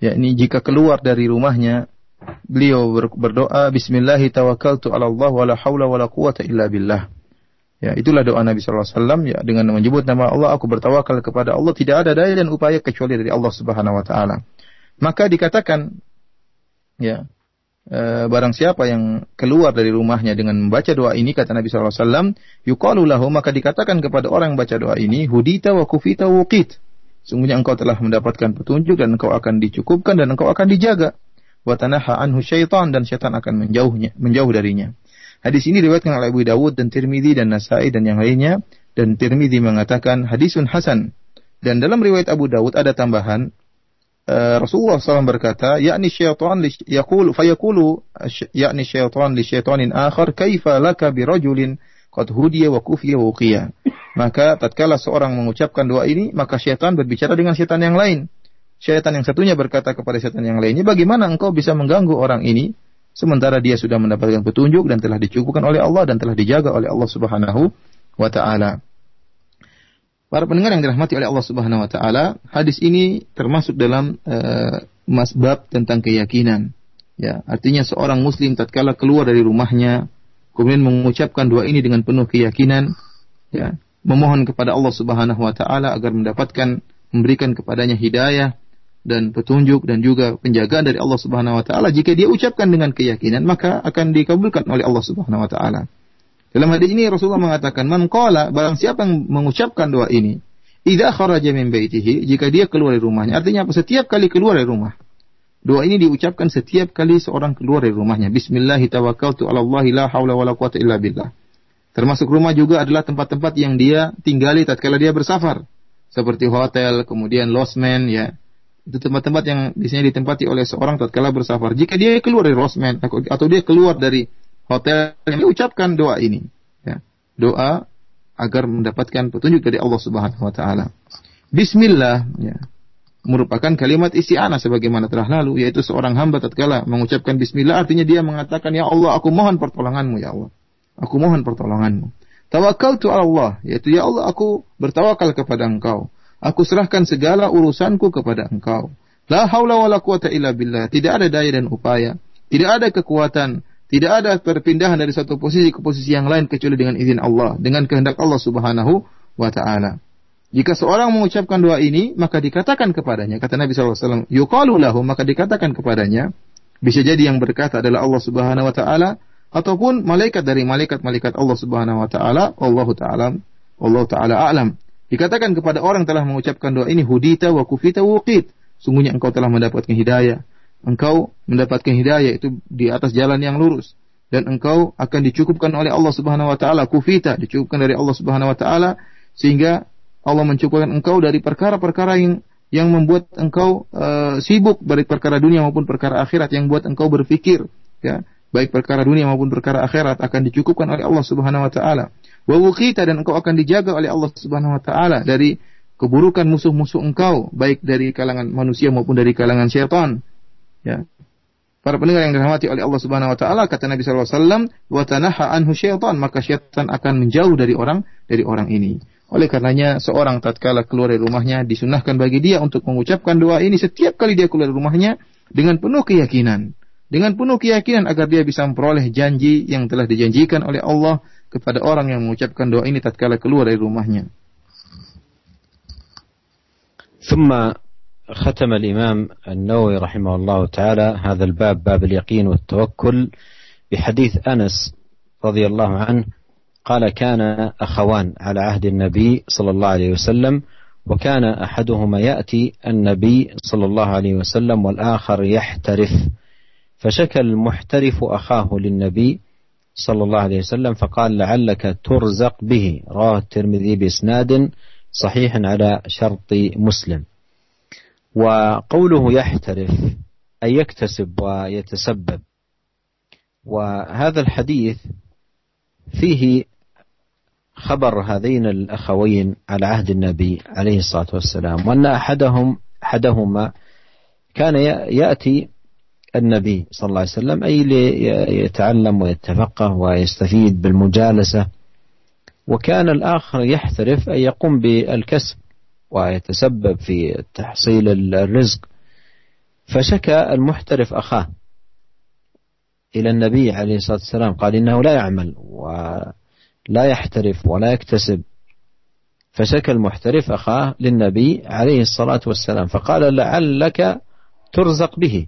yakni jika keluar dari rumahnya beliau berdoa bismillahi tawakkaltu ala Allah wala haula wala quwata illa billah. Ya, itulah doa Nabi sallallahu alaihi wasallam ya dengan menyebut nama Allah aku bertawakal kepada Allah tidak ada daya dan upaya kecuali dari Allah Subhanahu wa taala. Maka dikatakan ya e, barang siapa yang keluar dari rumahnya dengan membaca doa ini kata Nabi sallallahu alaihi yuqalu maka dikatakan kepada orang yang baca doa ini hudita wa kufita wa qit. Sungguhnya engkau telah mendapatkan petunjuk dan engkau akan dicukupkan dan engkau akan dijaga wa tanaha anhu syaitan dan syaitan akan menjauhnya, menjauh darinya. Hadis ini diriwayatkan oleh Abu Dawud dan Tirmidzi dan Nasai dan yang lainnya dan Tirmidzi mengatakan hadisun hasan. Dan dalam riwayat Abu Dawud ada tambahan Rasulullah SAW berkata, yakni syaitan yaqulu fayaqulu yakni syaitan li syaitanin akhar kaifa laka bi rajulin qad hudiya wa kufiya wa uqiya. Maka tatkala seorang mengucapkan doa ini, maka syaitan berbicara dengan syaitan yang lain syaitan yang satunya berkata kepada syaitan yang lainnya, bagaimana engkau bisa mengganggu orang ini sementara dia sudah mendapatkan petunjuk dan telah dicukupkan oleh Allah dan telah dijaga oleh Allah Subhanahu wa taala. Para pendengar yang dirahmati oleh Allah Subhanahu wa taala, hadis ini termasuk dalam uh, masbab tentang keyakinan. Ya, artinya seorang muslim tatkala keluar dari rumahnya kemudian mengucapkan doa ini dengan penuh keyakinan, ya, memohon kepada Allah Subhanahu wa taala agar mendapatkan memberikan kepadanya hidayah dan petunjuk dan juga penjagaan dari Allah Subhanahu wa taala jika dia ucapkan dengan keyakinan maka akan dikabulkan oleh Allah Subhanahu wa taala. Dalam hadis ini Rasulullah mengatakan man qala barang siapa yang mengucapkan doa ini idza kharaja min baitihi jika dia keluar dari rumahnya artinya apa setiap kali keluar dari rumah Doa ini diucapkan setiap kali seorang keluar dari rumahnya. Bismillah tawakkaltu ala Allah la haula wala quwata illa billah. Termasuk rumah juga adalah tempat-tempat yang dia tinggali tatkala dia bersafar. Seperti hotel, kemudian losmen ya, itu tempat-tempat yang biasanya ditempati oleh seorang tatkala bersafar. Jika dia keluar dari Rosman atau dia keluar dari hotel, dia ucapkan doa ini. Ya. Doa agar mendapatkan petunjuk dari Allah Subhanahu wa taala. Bismillah ya. merupakan kalimat isti'anah sebagaimana telah lalu yaitu seorang hamba tatkala mengucapkan bismillah artinya dia mengatakan ya Allah aku mohon pertolonganmu ya Allah. Aku mohon pertolonganmu. Tawakkaltu Allah yaitu ya Allah aku bertawakal kepada Engkau. Aku serahkan segala urusanku kepada engkau. La haula wala quwata illa billah. Tidak ada daya dan upaya. Tidak ada kekuatan. Tidak ada perpindahan dari satu posisi ke posisi yang lain kecuali dengan izin Allah. Dengan kehendak Allah subhanahu wa ta'ala. Jika seorang mengucapkan doa ini, maka dikatakan kepadanya, kata Nabi SAW, yuqalu lahu, maka dikatakan kepadanya, bisa jadi yang berkata adalah Allah Subhanahu wa taala ataupun malaikat dari malaikat-malaikat Allah Subhanahu wa taala, Allah taala Allah taala alam. Dikatakan kepada orang telah mengucapkan doa ini hudita wa kufita wuqit. Sungguhnya engkau telah mendapatkan hidayah. Engkau mendapatkan hidayah itu di atas jalan yang lurus. Dan engkau akan dicukupkan oleh Allah Subhanahu wa taala kufita, dicukupkan dari Allah Subhanahu wa taala sehingga Allah mencukupkan engkau dari perkara-perkara yang yang membuat engkau uh, sibuk baik perkara dunia maupun perkara akhirat yang membuat engkau berpikir ya. Baik perkara dunia maupun perkara akhirat akan dicukupkan oleh Allah Subhanahu wa taala. Wa wuqita dan engkau akan dijaga oleh Allah Subhanahu wa taala dari keburukan musuh-musuh engkau baik dari kalangan manusia maupun dari kalangan syaitan ya Para pendengar yang dirahmati oleh Allah Subhanahu wa taala kata Nabi sallallahu alaihi wasallam wa tanaha anhu maka syaitan akan menjauh dari orang dari orang ini. Oleh karenanya seorang tatkala keluar dari rumahnya disunahkan bagi dia untuk mengucapkan doa ini setiap kali dia keluar dari rumahnya dengan penuh keyakinan dengan penuh keyakinan agar dia bisa memperoleh janji yang telah dijanjikan oleh Allah kepada orang yang mengucapkan doa ini tatkala keluar dari rumahnya. ثم ختم الإمام النووي رحمه الله تعالى هذا الباب باب اليقين والتوكل بحديث أنس رضي الله عنه قال كان أخوان على عهد النبي صلى الله عليه وسلم وكان أحدهما يأتي النبي صلى الله عليه وسلم والآخر يحترف فشكى المحترف أخاه للنبي صلى الله عليه وسلم فقال لعلك ترزق به رواه الترمذي بإسناد صحيح على شرط مسلم. وقوله يحترف أي يكتسب ويتسبب. وهذا الحديث فيه خبر هذين الأخوين على عهد النبي عليه الصلاة والسلام وأن أحدهم أحدهما كان يأتي النبي صلى الله عليه وسلم أي ليتعلم ويتفقه ويستفيد بالمجالسة. وكان الآخر يحترف أي يقوم بالكسب. ويتسبب في تحصيل الرزق. فشكى المحترف أخاه إلى النبي عليه الصلاة والسلام قال إنه لا يعمل ولا يحترف ولا يكتسب. فشكى المحترف أخاه للنبي عليه الصلاة والسلام فقال لعلك ترزق به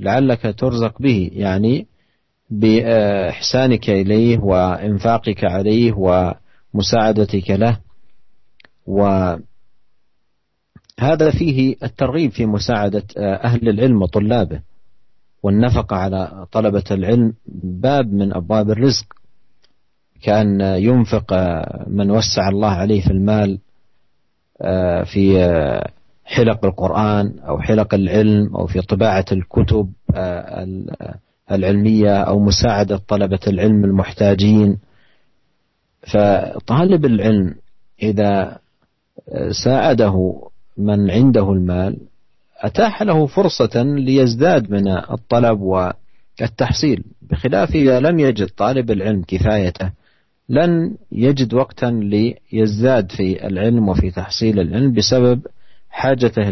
لعلك ترزق به يعني بإحسانك إليه وإنفاقك عليه ومساعدتك له. وهذا فيه الترغيب في مساعدة أهل العلم وطلابه والنفقة على طلبة العلم باب من أبواب الرزق. كأن ينفق من وسع الله عليه في المال في حلق القرآن أو حلق العلم أو في طباعة الكتب العلمية أو مساعدة طلبة العلم المحتاجين. فطالب العلم إذا ساعده من عنده المال أتاح له فرصة ليزداد من الطلب والتحصيل. بخلاف إذا لم يجد طالب العلم كفايته لن يجد وقتا ليزداد في العلم وفي تحصيل العلم بسبب حاجته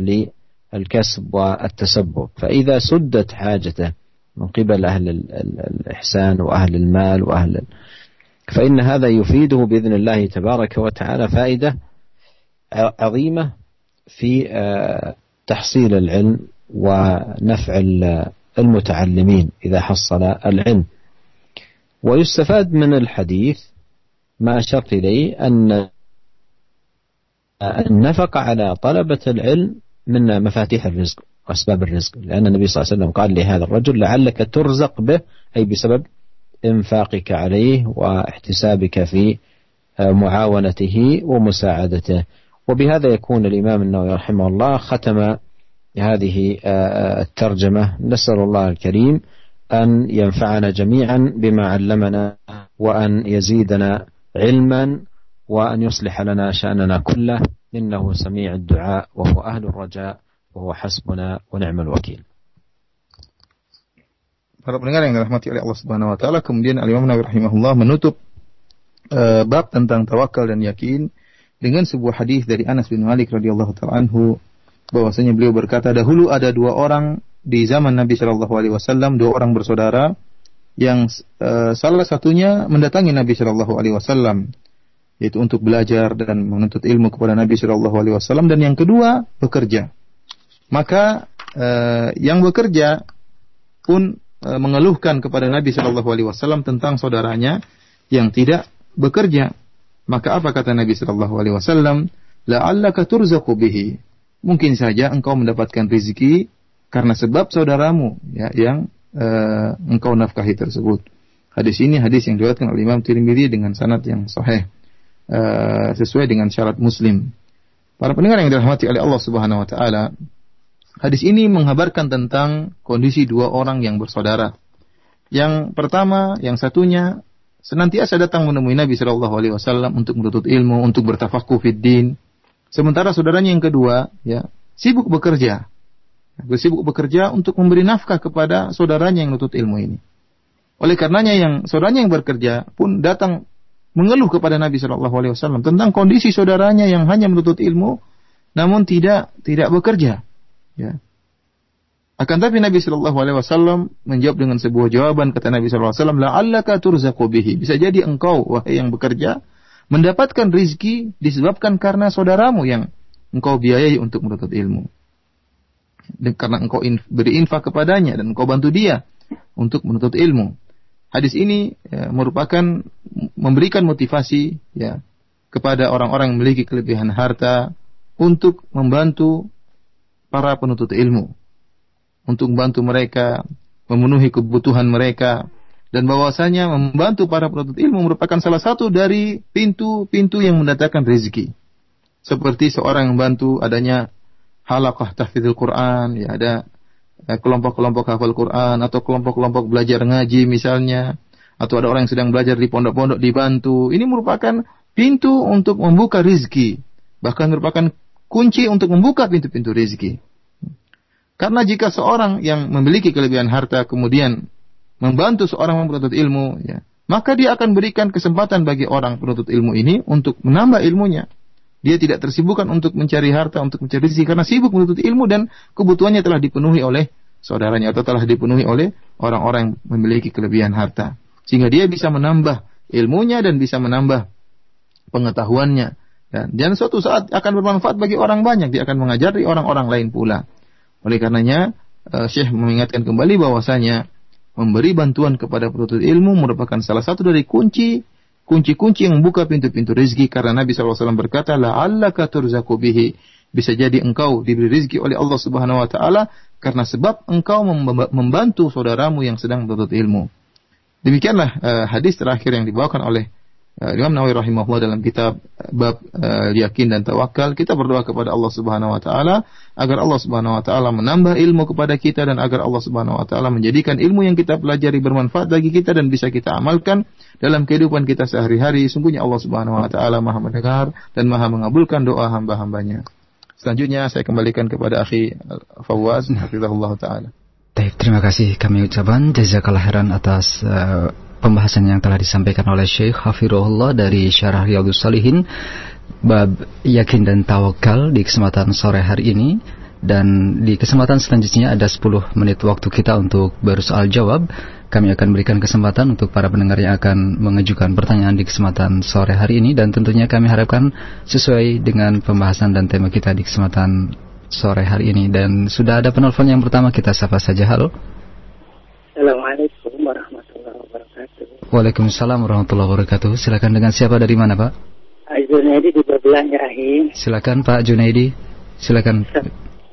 للكسب والتسبب. فإذا سدت حاجته من قبل أهل الإحسان وأهل المال وأهل فإن هذا يفيده بإذن الله تبارك وتعالى فائدة عظيمة في تحصيل العلم ونفع المتعلمين إذا حصل العلم. ويستفاد من الحديث ما أشرت إليه أن النفقة على طلبة العلم من مفاتيح الرزق وأسباب الرزق. لأن النبي صلى الله عليه وسلم قال لهذا الرجل لعلك ترزق به أي بسبب إنفاقك عليه واحتسابك في معاونته ومساعدته. وبهذا يكون الإمام النووي رحمه الله ختم هذه الترجمة. نسأل الله الكريم أن ينفعنا جميعا بما علمنا وأن يزيدنا علما وأن يصلح لنا شأننا كله. إنه سميع الدعاء وهو أهل الرجاء وهو حسبنا ونعم الوكيل. Para pendengar yang dirahmati oleh Allah Subhanahu wa taala, kemudian Al Imam Nawawi rahimahullah menutup uh, bab tentang tawakal dan yakin. Dengan sebuah hadis dari Anas bin Malik radhiyallahu taala anhu bahwasanya beliau berkata dahulu ada dua orang di zaman Nabi Shallallahu alaihi wasallam dua orang bersaudara yang uh, salah satunya mendatangi Nabi Shallallahu alaihi wasallam yaitu untuk belajar dan menuntut ilmu kepada Nabi Shallallahu alaihi wasallam dan yang kedua bekerja. Maka uh, yang bekerja pun uh, mengeluhkan kepada Nabi Shallallahu alaihi wasallam tentang saudaranya yang tidak bekerja. Maka apa kata Nabi Shallallahu Alaihi Wasallam? La'allaka turzaqu bihi. Mungkin saja engkau mendapatkan rezeki karena sebab saudaramu ya, yang uh, engkau nafkahi tersebut. Hadis ini hadis yang diriwayatkan oleh Imam Tirmidzi dengan sanad yang sahih uh, sesuai dengan syarat Muslim. Para pendengar yang dirahmati oleh Allah Subhanahu wa taala, hadis ini menghabarkan tentang kondisi dua orang yang bersaudara. Yang pertama, yang satunya senantiasa datang menemui Nabi Shallallahu Alaihi Wasallam untuk menuntut ilmu, untuk bertafakuh fiddin. Sementara saudaranya yang kedua, ya sibuk bekerja, sibuk bekerja untuk memberi nafkah kepada saudaranya yang menuntut ilmu ini. Oleh karenanya yang saudaranya yang bekerja pun datang mengeluh kepada Nabi Shallallahu Alaihi Wasallam tentang kondisi saudaranya yang hanya menuntut ilmu, namun tidak tidak bekerja. Ya. Akan tapi Nabi Shallallahu Alaihi Wasallam menjawab dengan sebuah jawaban kata Nabi Shallallahu Alaihi Wasallam, "La'allaka turzaqu bihi." Bisa jadi engkau wahai yang bekerja mendapatkan rizki disebabkan karena saudaramu yang engkau biayai untuk menuntut ilmu. Dan karena engkau in, beri infak kepadanya dan engkau bantu dia untuk menuntut ilmu. Hadis ini ya, merupakan memberikan motivasi ya kepada orang-orang yang memiliki kelebihan harta untuk membantu para penuntut ilmu untuk membantu mereka memenuhi kebutuhan mereka dan bahwasanya membantu para penuntut ilmu merupakan salah satu dari pintu-pintu yang mendatangkan rezeki. Seperti seorang yang membantu adanya halaqah tahfidzul Quran, ya ada eh, kelompok-kelompok hafal Quran atau kelompok-kelompok belajar ngaji misalnya, atau ada orang yang sedang belajar di pondok-pondok dibantu. Ini merupakan pintu untuk membuka rezeki, bahkan merupakan kunci untuk membuka pintu-pintu rezeki. Karena jika seorang yang memiliki kelebihan harta kemudian membantu seorang penuntut ilmu, ya, maka dia akan berikan kesempatan bagi orang penuntut ilmu ini untuk menambah ilmunya. Dia tidak tersibukkan untuk mencari harta, untuk mencari rezeki karena sibuk menuntut ilmu dan kebutuhannya telah dipenuhi oleh saudaranya atau telah dipenuhi oleh orang-orang yang memiliki kelebihan harta. Sehingga dia bisa menambah ilmunya dan bisa menambah pengetahuannya. Dan, dan suatu saat akan bermanfaat bagi orang banyak. Dia akan mengajari orang-orang lain pula. Oleh karenanya, uh, Syekh mengingatkan kembali bahwasanya memberi bantuan kepada penuntut ilmu merupakan salah satu dari kunci kunci-kunci yang membuka pintu-pintu rezeki karena Nabi SAW berkata la'allaka turzaqu bihi bisa jadi engkau diberi rezeki oleh Allah Subhanahu wa taala karena sebab engkau membantu saudaramu yang sedang menuntut ilmu. Demikianlah uh, hadis terakhir yang dibawakan oleh uh, Imam Nawawi rahimahullah dalam kitab uh, bab uh, yakin dan tawakal kita berdoa kepada Allah Subhanahu wa taala agar Allah Subhanahu wa taala menambah ilmu kepada kita dan agar Allah Subhanahu wa taala menjadikan ilmu yang kita pelajari bermanfaat bagi kita dan bisa kita amalkan dalam kehidupan kita sehari-hari. Sungguhnya Allah Subhanahu wa taala Maha mendengar dan Maha mengabulkan doa hamba-hambanya. Selanjutnya saya kembalikan kepada akhi Fawaz hafizahullah taala. Terima kasih kami ucapkan jazakallah khairan atas uh, pembahasan yang telah disampaikan oleh Syekh Hafirullah dari Syarah Riyadhus Salihin bab yakin dan tawakal di kesempatan sore hari ini dan di kesempatan selanjutnya ada 10 menit waktu kita untuk bersoal jawab. Kami akan berikan kesempatan untuk para pendengar yang akan mengajukan pertanyaan di kesempatan sore hari ini dan tentunya kami harapkan sesuai dengan pembahasan dan tema kita di kesempatan sore hari ini dan sudah ada penelpon yang pertama kita sapa saja halo. Assalamualaikum warahmatullahi wabarakatuh. Waalaikumsalam warahmatullahi wabarakatuh. Silakan dengan siapa dari mana Pak? Junaidi di Babelan Rahim. Silakan Pak Junaidi. Silakan.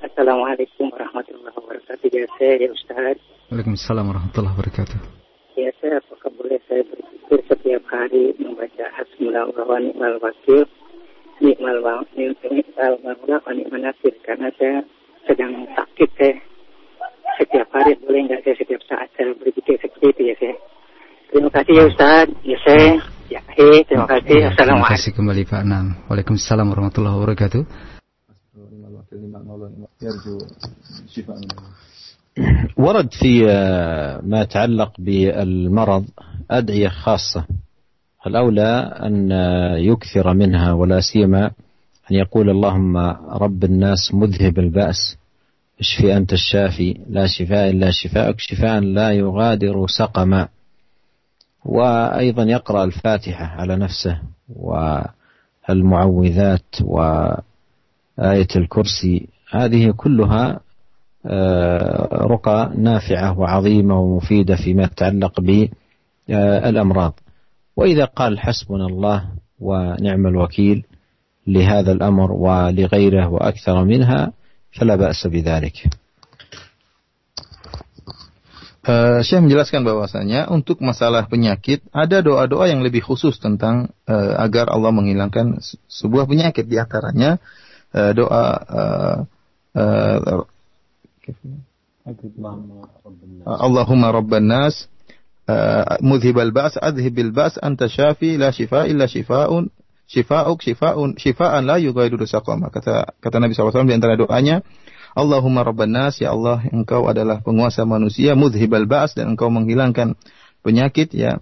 Assalamualaikum warahmatullahi wabarakatuh. Ya saya ya Ustaz. Waalaikumsalam warahmatullahi wabarakatuh. Ya saya apakah boleh saya berpikir setiap hari membaca Hasbunallah wa ni'mal wakil nikmal nikmal maula wa ni'mal nasir karena saya sedang sakit saya setiap hari boleh nggak saya setiap saat saya berpikir seperti itu ya saya. Terima kasih ya Ustaz. Ya saya. Ya, hey, terima kasih. Assalamualaikum. Terima kasih kembali Pak Nam. Waalaikumsalam warahmatullahi wabarakatuh. ورد في ما يتعلق بالمرض أدعية خاصة الأولى أن يكثر منها ولا سيما أن يقول اللهم رب الناس مذهب البأس اشفي أنت الشافي لا شفاء إلا شفاءك شفاء لا يغادر سقما وأيضا يقرأ الفاتحة على نفسه والمعوذات وآية الكرسي. هذه كلها رقى نافعة وعظيمة ومفيدة فيما يتعلق بالأمراض. وإذا قال حسبنا الله ونعم الوكيل لهذا الأمر ولغيره وأكثر منها فلا بأس بذلك. Uh, Syekh menjelaskan bahwasanya untuk masalah penyakit ada doa-doa yang lebih khusus tentang uh, agar Allah menghilangkan sebuah penyakit. Di antaranya uh, doa uh, uh, Allahumma rabban nas uh, mudhibal ba's adhibil ba's anta syafi la shifa illa shifaun shifauk shifaun shifaan la yughadiru saqama kata kata Nabi SAW di antara doanya Allahumma rabban nas ya Allah engkau adalah penguasa manusia mudhibal ba's dan engkau menghilangkan penyakit ya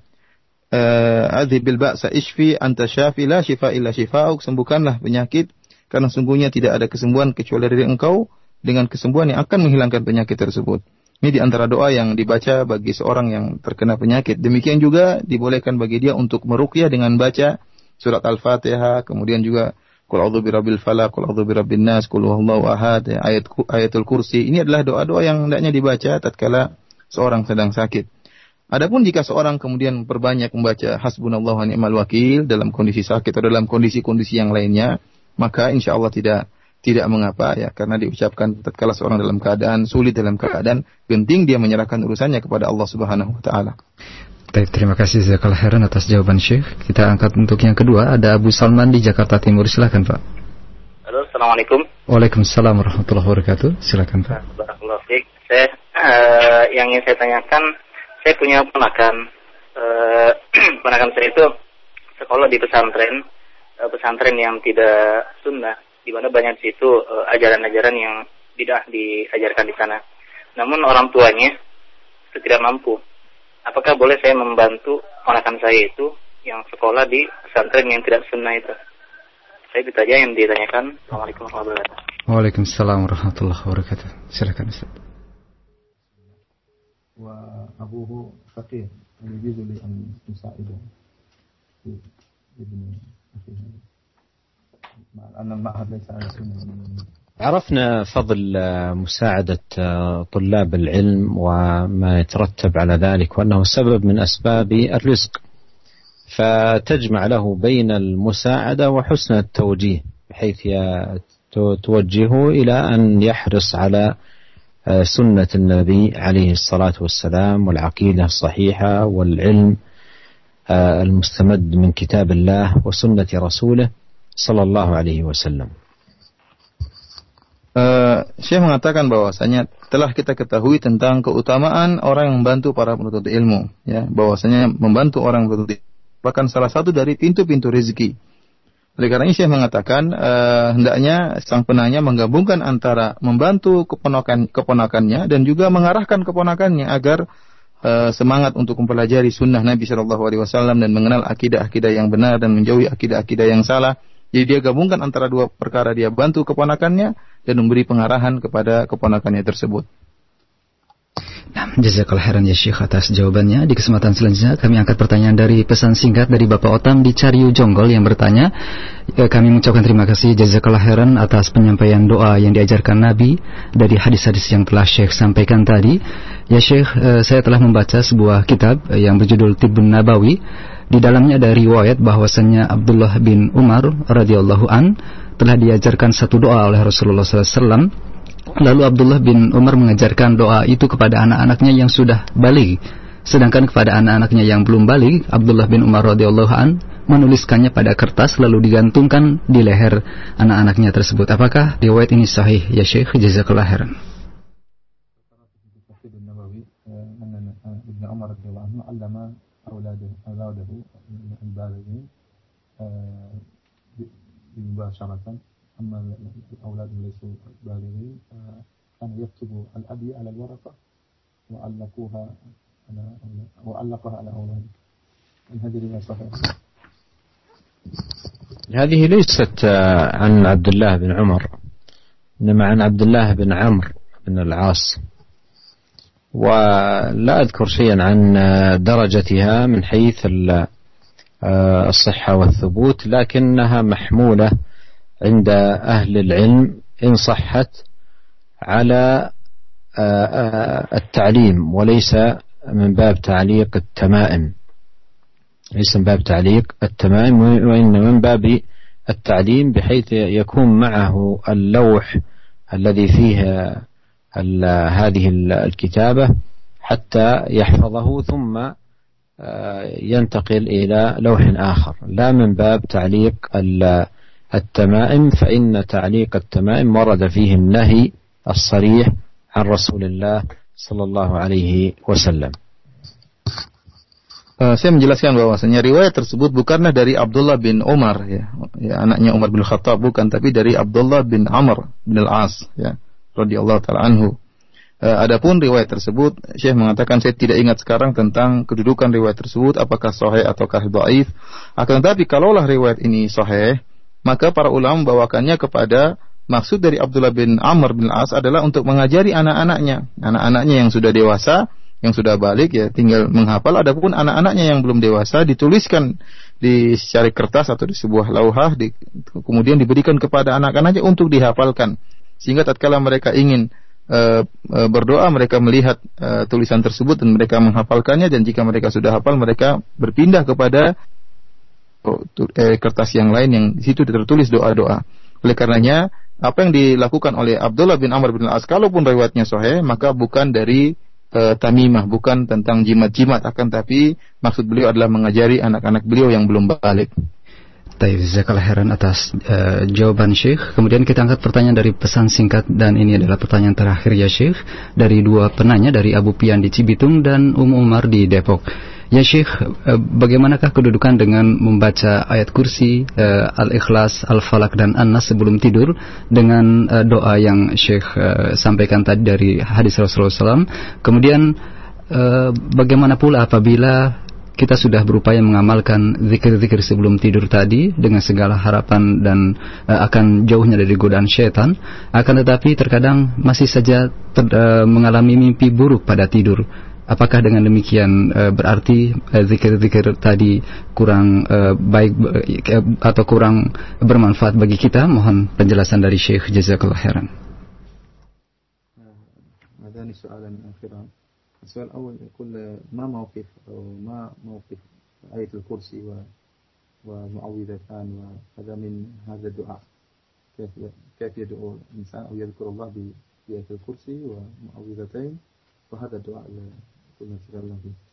uh, adhibil ba'sa ishfi anta syafi la shifa illa shifauk sembuhkanlah penyakit karena sungguhnya tidak ada kesembuhan kecuali dari engkau dengan kesembuhan yang akan menghilangkan penyakit tersebut. Ini di antara doa yang dibaca bagi seorang yang terkena penyakit. Demikian juga dibolehkan bagi dia untuk meruqyah dengan baca surat Al-Fatihah, kemudian juga Qul a'udzu birabbil falaq, qul a'udzu birabbin nas, qul huwallahu ahad, ya, ayat ayatul kursi. Ini adalah doa-doa yang hendaknya dibaca tatkala seorang sedang sakit. Adapun jika seorang kemudian perbanyak membaca hasbunallahu wa ni'mal wakil dalam kondisi sakit atau dalam kondisi-kondisi yang lainnya, maka insya Allah tidak tidak mengapa ya karena diucapkan tatkala seorang dalam keadaan sulit dalam keadaan genting dia menyerahkan urusannya kepada Allah Subhanahu wa taala. Baik, terima kasih Zakal Heran atas jawaban Syekh. Kita angkat untuk yang kedua ada Abu Salman di Jakarta Timur. Silakan Pak. Halo, Assalamualaikum. Waalaikumsalam warahmatullahi wabarakatuh. Silakan Pak. Saya uh, yang ingin saya tanyakan, saya punya ponakan. Uh, (clears throat) ponakan saya itu sekolah di pesantren, uh, pesantren yang tidak sunnah di mana banyak di situ uh, ajaran-ajaran yang tidak diajarkan di sana. Namun orang tuanya tidak mampu apakah boleh saya membantu ponakan saya itu yang sekolah di pesantren yang tidak sunnah itu? Saya itu aja yang ditanyakan. Assalamualaikum warahmatullahi wabarakatuh. Waalaikumsalam warahmatullahi wabarakatuh. Silakan Ustaz. Wa abuhu faqih, yajuzu li an Ibn Ibnu Ma'an al-ma'had laysa ala sunnah. عرفنا فضل مساعدة طلاب العلم وما يترتب على ذلك وأنه سبب من أسباب الرزق فتجمع له بين المساعدة وحسن التوجيه بحيث توجهه إلى أن يحرص على سنة النبي عليه الصلاة والسلام والعقيدة الصحيحة والعلم المستمد من كتاب الله وسنة رسوله Sallallahu Alaihi Wasallam. Uh, Syekh mengatakan bahwasanya telah kita ketahui tentang keutamaan orang yang membantu para penuntut ilmu, ya, bahwasanya membantu orang penuntut merupakan salah satu dari pintu-pintu rezeki. Oleh karena ini Syekh mengatakan uh, hendaknya sang penanya menggabungkan antara membantu keponakan keponakannya dan juga mengarahkan keponakannya agar uh, semangat untuk mempelajari sunnah Nabi Shallallahu Alaihi Wasallam dan mengenal akidah-akidah yang benar dan menjauhi akidah-akidah yang salah jadi dia gabungkan antara dua perkara dia bantu keponakannya dan memberi pengarahan kepada keponakannya tersebut. Nah, jazakallah khairan ya Syekh atas jawabannya. Di kesempatan selanjutnya kami angkat pertanyaan dari pesan singkat dari Bapak Otam di Cariu Jonggol yang bertanya, ya, kami mengucapkan terima kasih jazakallah khairan atas penyampaian doa yang diajarkan Nabi dari hadis-hadis yang telah Syekh sampaikan tadi. Ya Syekh, eh, saya telah membaca sebuah kitab yang berjudul Tibbun Nabawi di dalamnya ada riwayat bahwasanya Abdullah bin Umar radhiyallahu an telah diajarkan satu doa oleh Rasulullah SAW. Lalu Abdullah bin Umar mengajarkan doa itu kepada anak-anaknya yang sudah balik. Sedangkan kepada anak-anaknya yang belum balik, Abdullah bin Umar radhiyallahu an menuliskannya pada kertas lalu digantungkan di leher anak-anaknya tersebut. Apakah riwayat ini sahih? Ya Syekh, jazakallah khairan. أولاده أولاده البالغين مباشرة أما الأولاد ليسوا بالغين كان يكتب الأبي على الورقة وعلقوها على وعلقها على أولاده هذه رواية صحيحة هذه ليست عن عبد الله بن عمر إنما عن عبد الله بن عمرو بن العاص. ولا أذكر شيئا عن درجتها من حيث الصحة والثبوت لكنها محمولة عند أهل العلم إن صحت على التعليم وليس من باب تعليق التمائم. ليس من باب تعليق التمائم وإن من باب التعليم بحيث يكون معه اللوح الذي فيه هذه الكتابة حتى يحفظه ثم ينتقل إلى لوح آخر لا من باب تعليق التمائم فإن تعليق التمائم ورد فيه النهي الصريح عن رسول الله صلى الله عليه وسلم Uh, saya menjelaskan bahwasanya riwayat tersebut bukanlah dari Abdullah bin Umar ya, ya anaknya Umar bin Khattab bukan tapi dari Abdullah bin Amr bin Al-As ya radhiyallahu taala anhu. Uh, adapun riwayat tersebut, Syekh mengatakan saya tidak ingat sekarang tentang kedudukan riwayat tersebut apakah sahih ataukah dhaif. Akan tetapi kalaulah riwayat ini sahih, maka para ulama membawakannya kepada maksud dari Abdullah bin Amr bin As adalah untuk mengajari anak-anaknya, anak-anaknya yang sudah dewasa, yang sudah balik ya tinggal menghafal. Adapun anak-anaknya yang belum dewasa dituliskan di secara kertas atau di sebuah lauhah, di, kemudian diberikan kepada anak-anaknya untuk dihafalkan, sehingga tatkala mereka ingin uh, uh, berdoa mereka melihat uh, tulisan tersebut dan mereka menghafalkannya dan jika mereka sudah hafal mereka berpindah kepada eh, kertas yang lain yang di situ tertulis doa-doa. Oleh karenanya, apa yang dilakukan oleh Abdullah bin Amr bin Al-As, kalaupun riwayatnya sahih, maka bukan dari uh, tamimah, bukan tentang jimat-jimat, akan tapi maksud beliau adalah mengajari anak-anak beliau yang belum balik. Taib Zakal Heran atas uh, jawaban Syekh. Kemudian kita angkat pertanyaan dari pesan singkat dan ini adalah pertanyaan terakhir ya Syekh dari dua penanya dari Abu Pian di Cibitung dan Um Umar di Depok. Ya Syekh, eh, bagaimanakah kedudukan dengan membaca ayat kursi, uh, Al-Ikhlas, Al-Falak dan An-Nas sebelum tidur dengan uh, doa yang Syekh uh, sampaikan tadi dari hadis Rasulullah SAW. Kemudian uh, bagaimana pula apabila kita sudah berupaya mengamalkan zikir-zikir sebelum tidur tadi dengan segala harapan dan uh, akan jauhnya dari godaan syaitan, akan tetapi terkadang masih saja ter, uh, mengalami mimpi buruk pada tidur. Apakah dengan demikian uh, berarti eh, zikir-zikir uh, tadi kurang uh, baik uh, atau kurang bermanfaat bagi kita? Mohon penjelasan dari Syekh Jazakallah khairan. هذان سؤالان أخيران السؤال الأول يقول ما موقف أو ما موقف آية الكرسي و ومعوذتان وهذا من هذا الدعاء؟ كيف كيف يدعو الإنسان أو يذكر الله بآية الكرسي ومعوذتين؟ وهذا الدعاء كنا نتكلم فيه.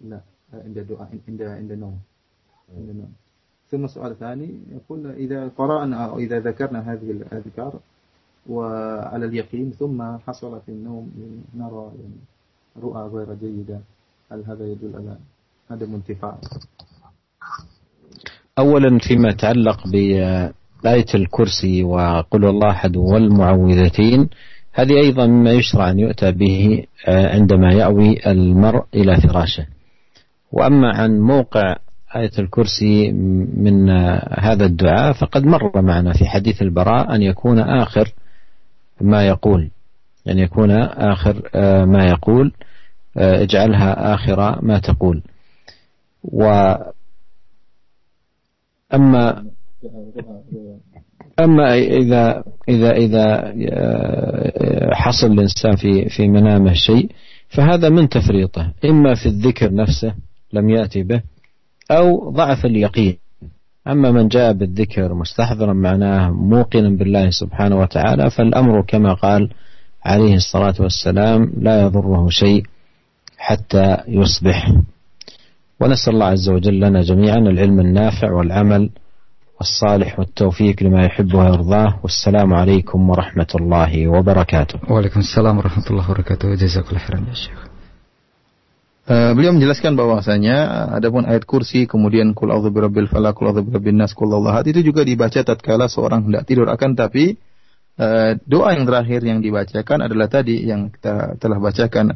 لا عند دعاء عند عند نوم عند نوم ثم السؤال الثاني يقول إذا قرأنا أو إذا ذكرنا هذه الأذكار وعلى اليقين ثم حصل في النوم نرى يعني رؤى غير جيدة. هل هذا يدل على عدم انتفاع؟ أولا فيما يتعلق بآية الكرسي وقل الله أحد والمعوذتين هذه أيضا مما يشرع أن يؤتى به آه، عندما يأوي المرء إلى فراشه. وأما عن موقع آية الكرسي من آه، هذا الدعاء فقد مر معنا في حديث البراء أن يكون آخر ما يقول. أن يكون آخر آه، ما يقول اجعلها آخر ما تقول. و أما أما إذا إذا إذا آه، حصل الإنسان في في منامه شيء فهذا من تفريطه. إما في الذكر نفسه لم يأتي به أو ضعف اليقين. أما من جاء بالذكر مستحضرا معناه موقنا بالله سبحانه وتعالى فالأمر كما قال عليه الصلاة والسلام لا يضره شيء حتى يصبح. ونسأل الله عز وجل لنا جميعا العلم النافع والعمل الصالح والتوفيق لما يحب ويرضاه والسلام عليكم ورحمة الله وبركاته. وعليكم السلام ورحمة الله وبركاته. جزاك الله خيرا يا شيخ. Uh, beliau menjelaskan bahwasanya adapun ayat kursi kemudian kul a'udzu birabbil falaq kul a'udzu birabbin nas kul itu juga dibaca tatkala seorang hendak tidur. Akan tapi uh, doa yang terakhir yang dibacakan adalah tadi yang kita telah bacakan.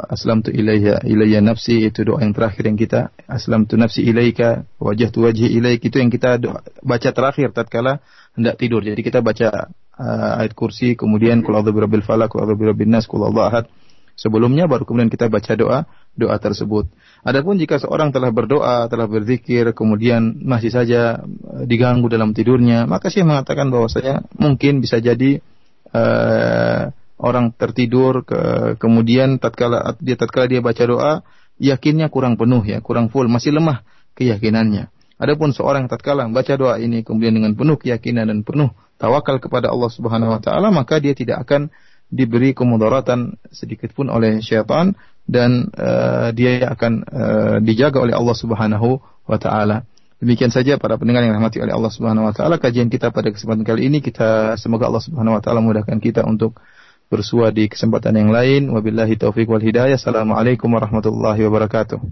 Aslam tu ilayya ilayya nafsi itu doa yang terakhir yang kita aslam tu nafsi ilaika wajah wajhi ilaik itu yang kita doa, baca terakhir tatkala hendak tidur. Jadi kita baca uh, ayat kursi kemudian qul a'udzu birabbil falaq qul a'udzu birabbin nas ahad. Sebelumnya baru kemudian kita baca doa doa tersebut adapun jika seorang telah berdoa telah berzikir kemudian masih saja uh, diganggu dalam tidurnya maka saya mengatakan bahwasanya mungkin bisa jadi uh, orang tertidur ke, kemudian tatkala dia tatkala dia baca doa yakinnya kurang penuh ya, kurang full, masih lemah keyakinannya. Adapun seorang tatkala membaca doa ini kemudian dengan penuh keyakinan dan penuh tawakal kepada Allah Subhanahu wa taala, maka dia tidak akan diberi kemudaratan sedikit pun oleh syaitan dan uh, dia akan uh, dijaga oleh Allah Subhanahu wa taala. Demikian saja para pendengar yang rahmati oleh Allah Subhanahu wa taala kajian kita pada kesempatan kali ini kita semoga Allah Subhanahu wa taala mudahkan kita untuk bersua di kesempatan yang lain. Wabillahi taufiq wal hidayah. Assalamualaikum warahmatullahi wabarakatuh.